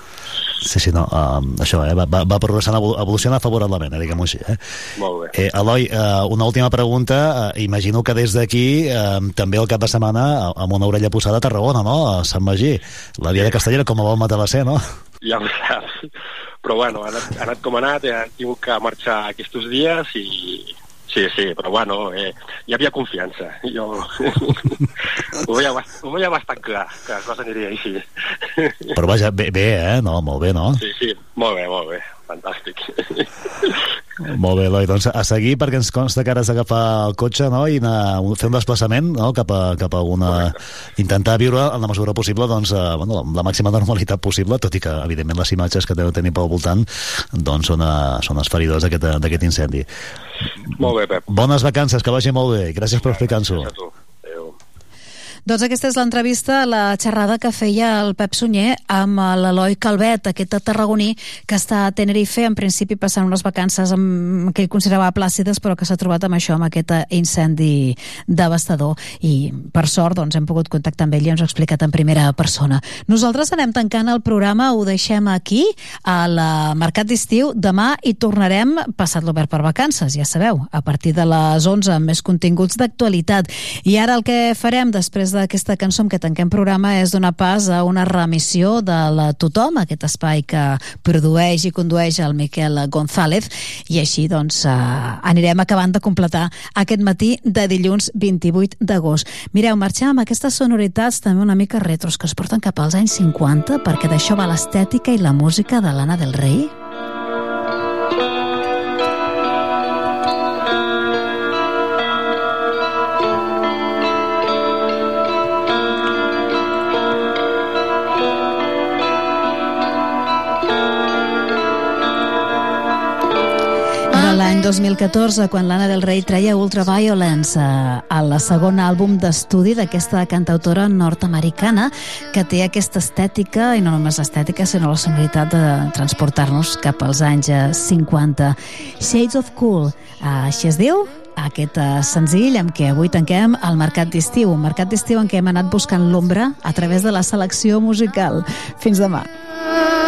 Sí, sí, no, uh, això, eh, va, va, progressant, evolu- evoluciona favorablement, eh, diguem-ho així. Eh? Molt bé. Eh, Eloi, uh, una última pregunta. Uh, imagino que des d'aquí, uh, també el cap de setmana, uh, amb una orella posada a Tarragona, no? A Sant Magí. La via de Castellera, com a bon matà va ser, no? Ja ho saps. Però bueno, ha anat, ha anat com ha anat, he tingut que marxar aquests dies i... Sí, sí, però bueno, eh, hi havia confiança. Jo ho, veia, ho veia bastant clar, que la cosa aniria així. Però vaja, bé, bé, eh? No, molt bé, no? Sí, sí, molt bé, molt bé, fantàstic. Molt bé, Eloi, doncs a seguir perquè ens consta que ara has d'agafar el cotxe no? i anar, fer un desplaçament no? cap, a, cap a una... intentar viure en la mesura possible doncs, eh, bueno, la màxima normalitat possible, tot i que evidentment les imatges que deu tenir pel voltant doncs, són, eh, són esferidors d'aquest d'aquest incendi. molt bé, Pep. Bones vacances, que vagi molt bé. Gràcies per explicar-nos-ho. Doncs aquesta és l'entrevista, la xerrada que feia el Pep Sunyer amb l'Eloi Calvet, aquest tarragoní que està a Tenerife, en principi passant unes vacances amb, que ell considerava plàcides, però que s'ha trobat amb això, amb aquest incendi devastador. I per sort doncs, hem pogut contactar amb ell i ens ha explicat en primera persona. Nosaltres anem tancant el programa, ho deixem aquí, al Mercat d'Estiu. Demà hi tornarem passat l'obert per vacances, ja sabeu, a partir de les 11 amb més continguts d'actualitat. I ara el que farem després d'aquesta cançó amb què tanquem programa és donar pas a una remissió de la Tothom, aquest espai que produeix i condueix el Miquel González, i així doncs eh, anirem acabant de completar aquest matí de dilluns 28 d'agost. Mireu, marxem amb aquestes sonoritats també una mica retros que es porten cap als anys 50 perquè d'això va l'estètica i la música de l'Anna del Rei. L'any 2014 quan l'Anna del Rei treia Ultraviolence eh, a la segona àlbum d'estudi d'aquesta cantautora nord-americana que té aquesta estètica, i no només l'estètica, sinó la sonoritat de transportar-nos cap als anys eh, 50. Shades of Cool, eh, així es diu, aquest eh, senzill amb què avui tanquem el Mercat d'Estiu, un mercat d'estiu en què hem anat buscant l'ombra a través de la selecció musical. Fins demà. He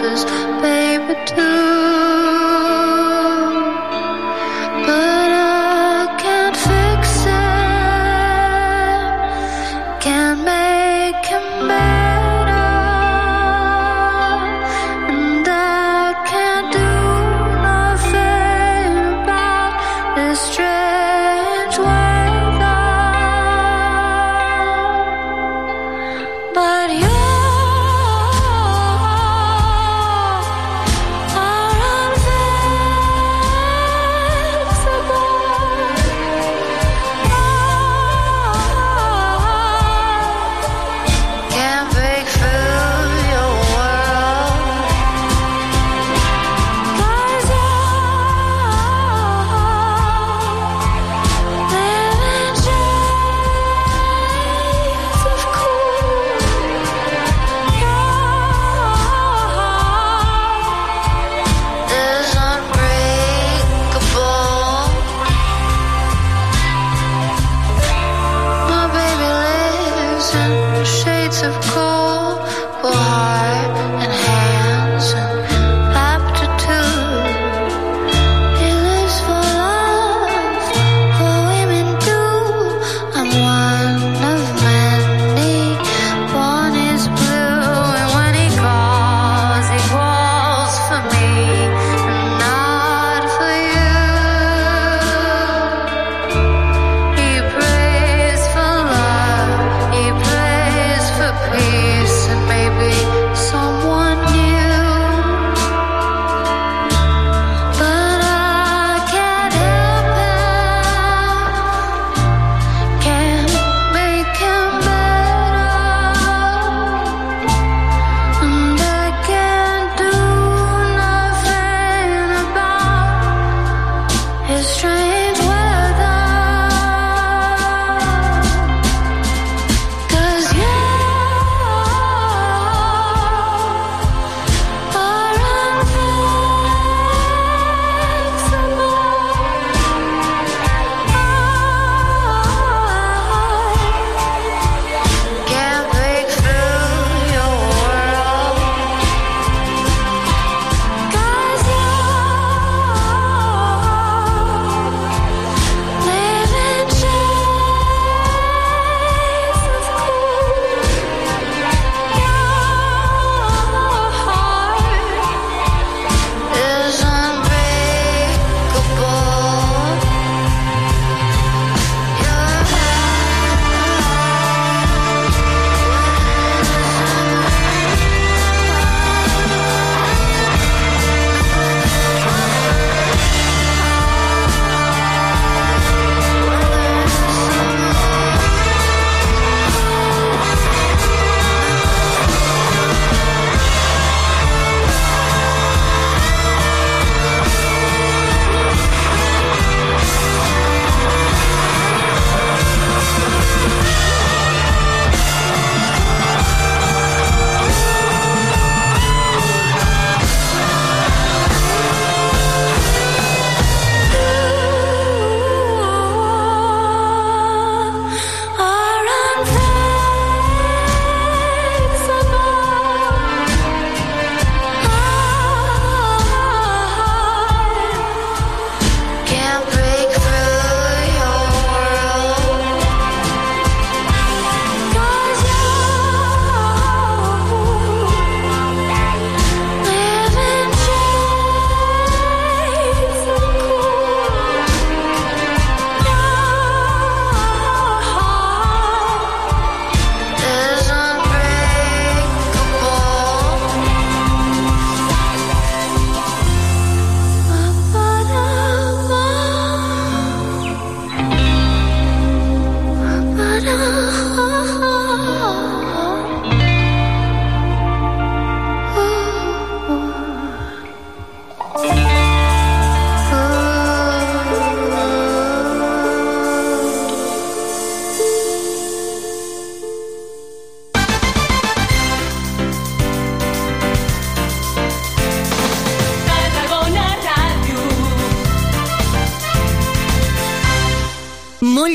baby, too.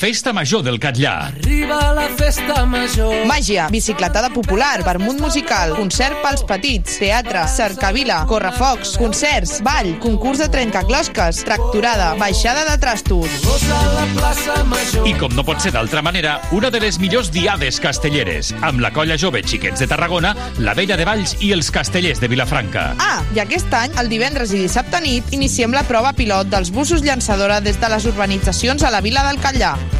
Festa Major del Catllà. Arriba la festa major. Màgia, bicicletada popular, vermut musical, concert pels petits, teatre, cercavila, correfocs, concerts, ball, concurs de trencaclosques, tracturada, baixada de trastos. I com no pot ser d'altra manera, una de les millors diades castelleres, amb la colla jove Xiquets de Tarragona, la Vella de Valls i els castellers de Vilafranca. Ah, i aquest any, el divendres i dissabte nit, iniciem la prova pilot dels busos llançadora des de les urbanitzacions a la vila del Catllà.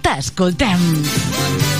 t'escoltem.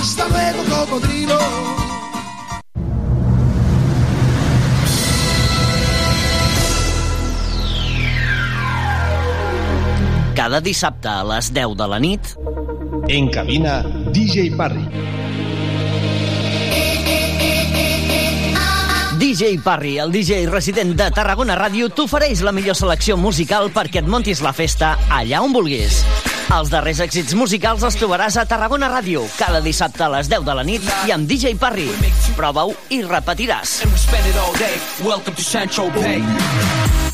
Hasta luego, cocodrilo. Cada dissabte a les 10 de la nit... En cabina, DJ Parry. DJ Parry, el DJ resident de Tarragona Ràdio, t'ofereix la millor selecció musical perquè et montis la festa allà on vulguis. Els darrers èxits musicals els trobaràs a Tarragona Ràdio, cada dissabte a les 10 de la nit i amb DJ Parry. Prova-ho i repetiràs. Spend it all day. Welcome to Bay.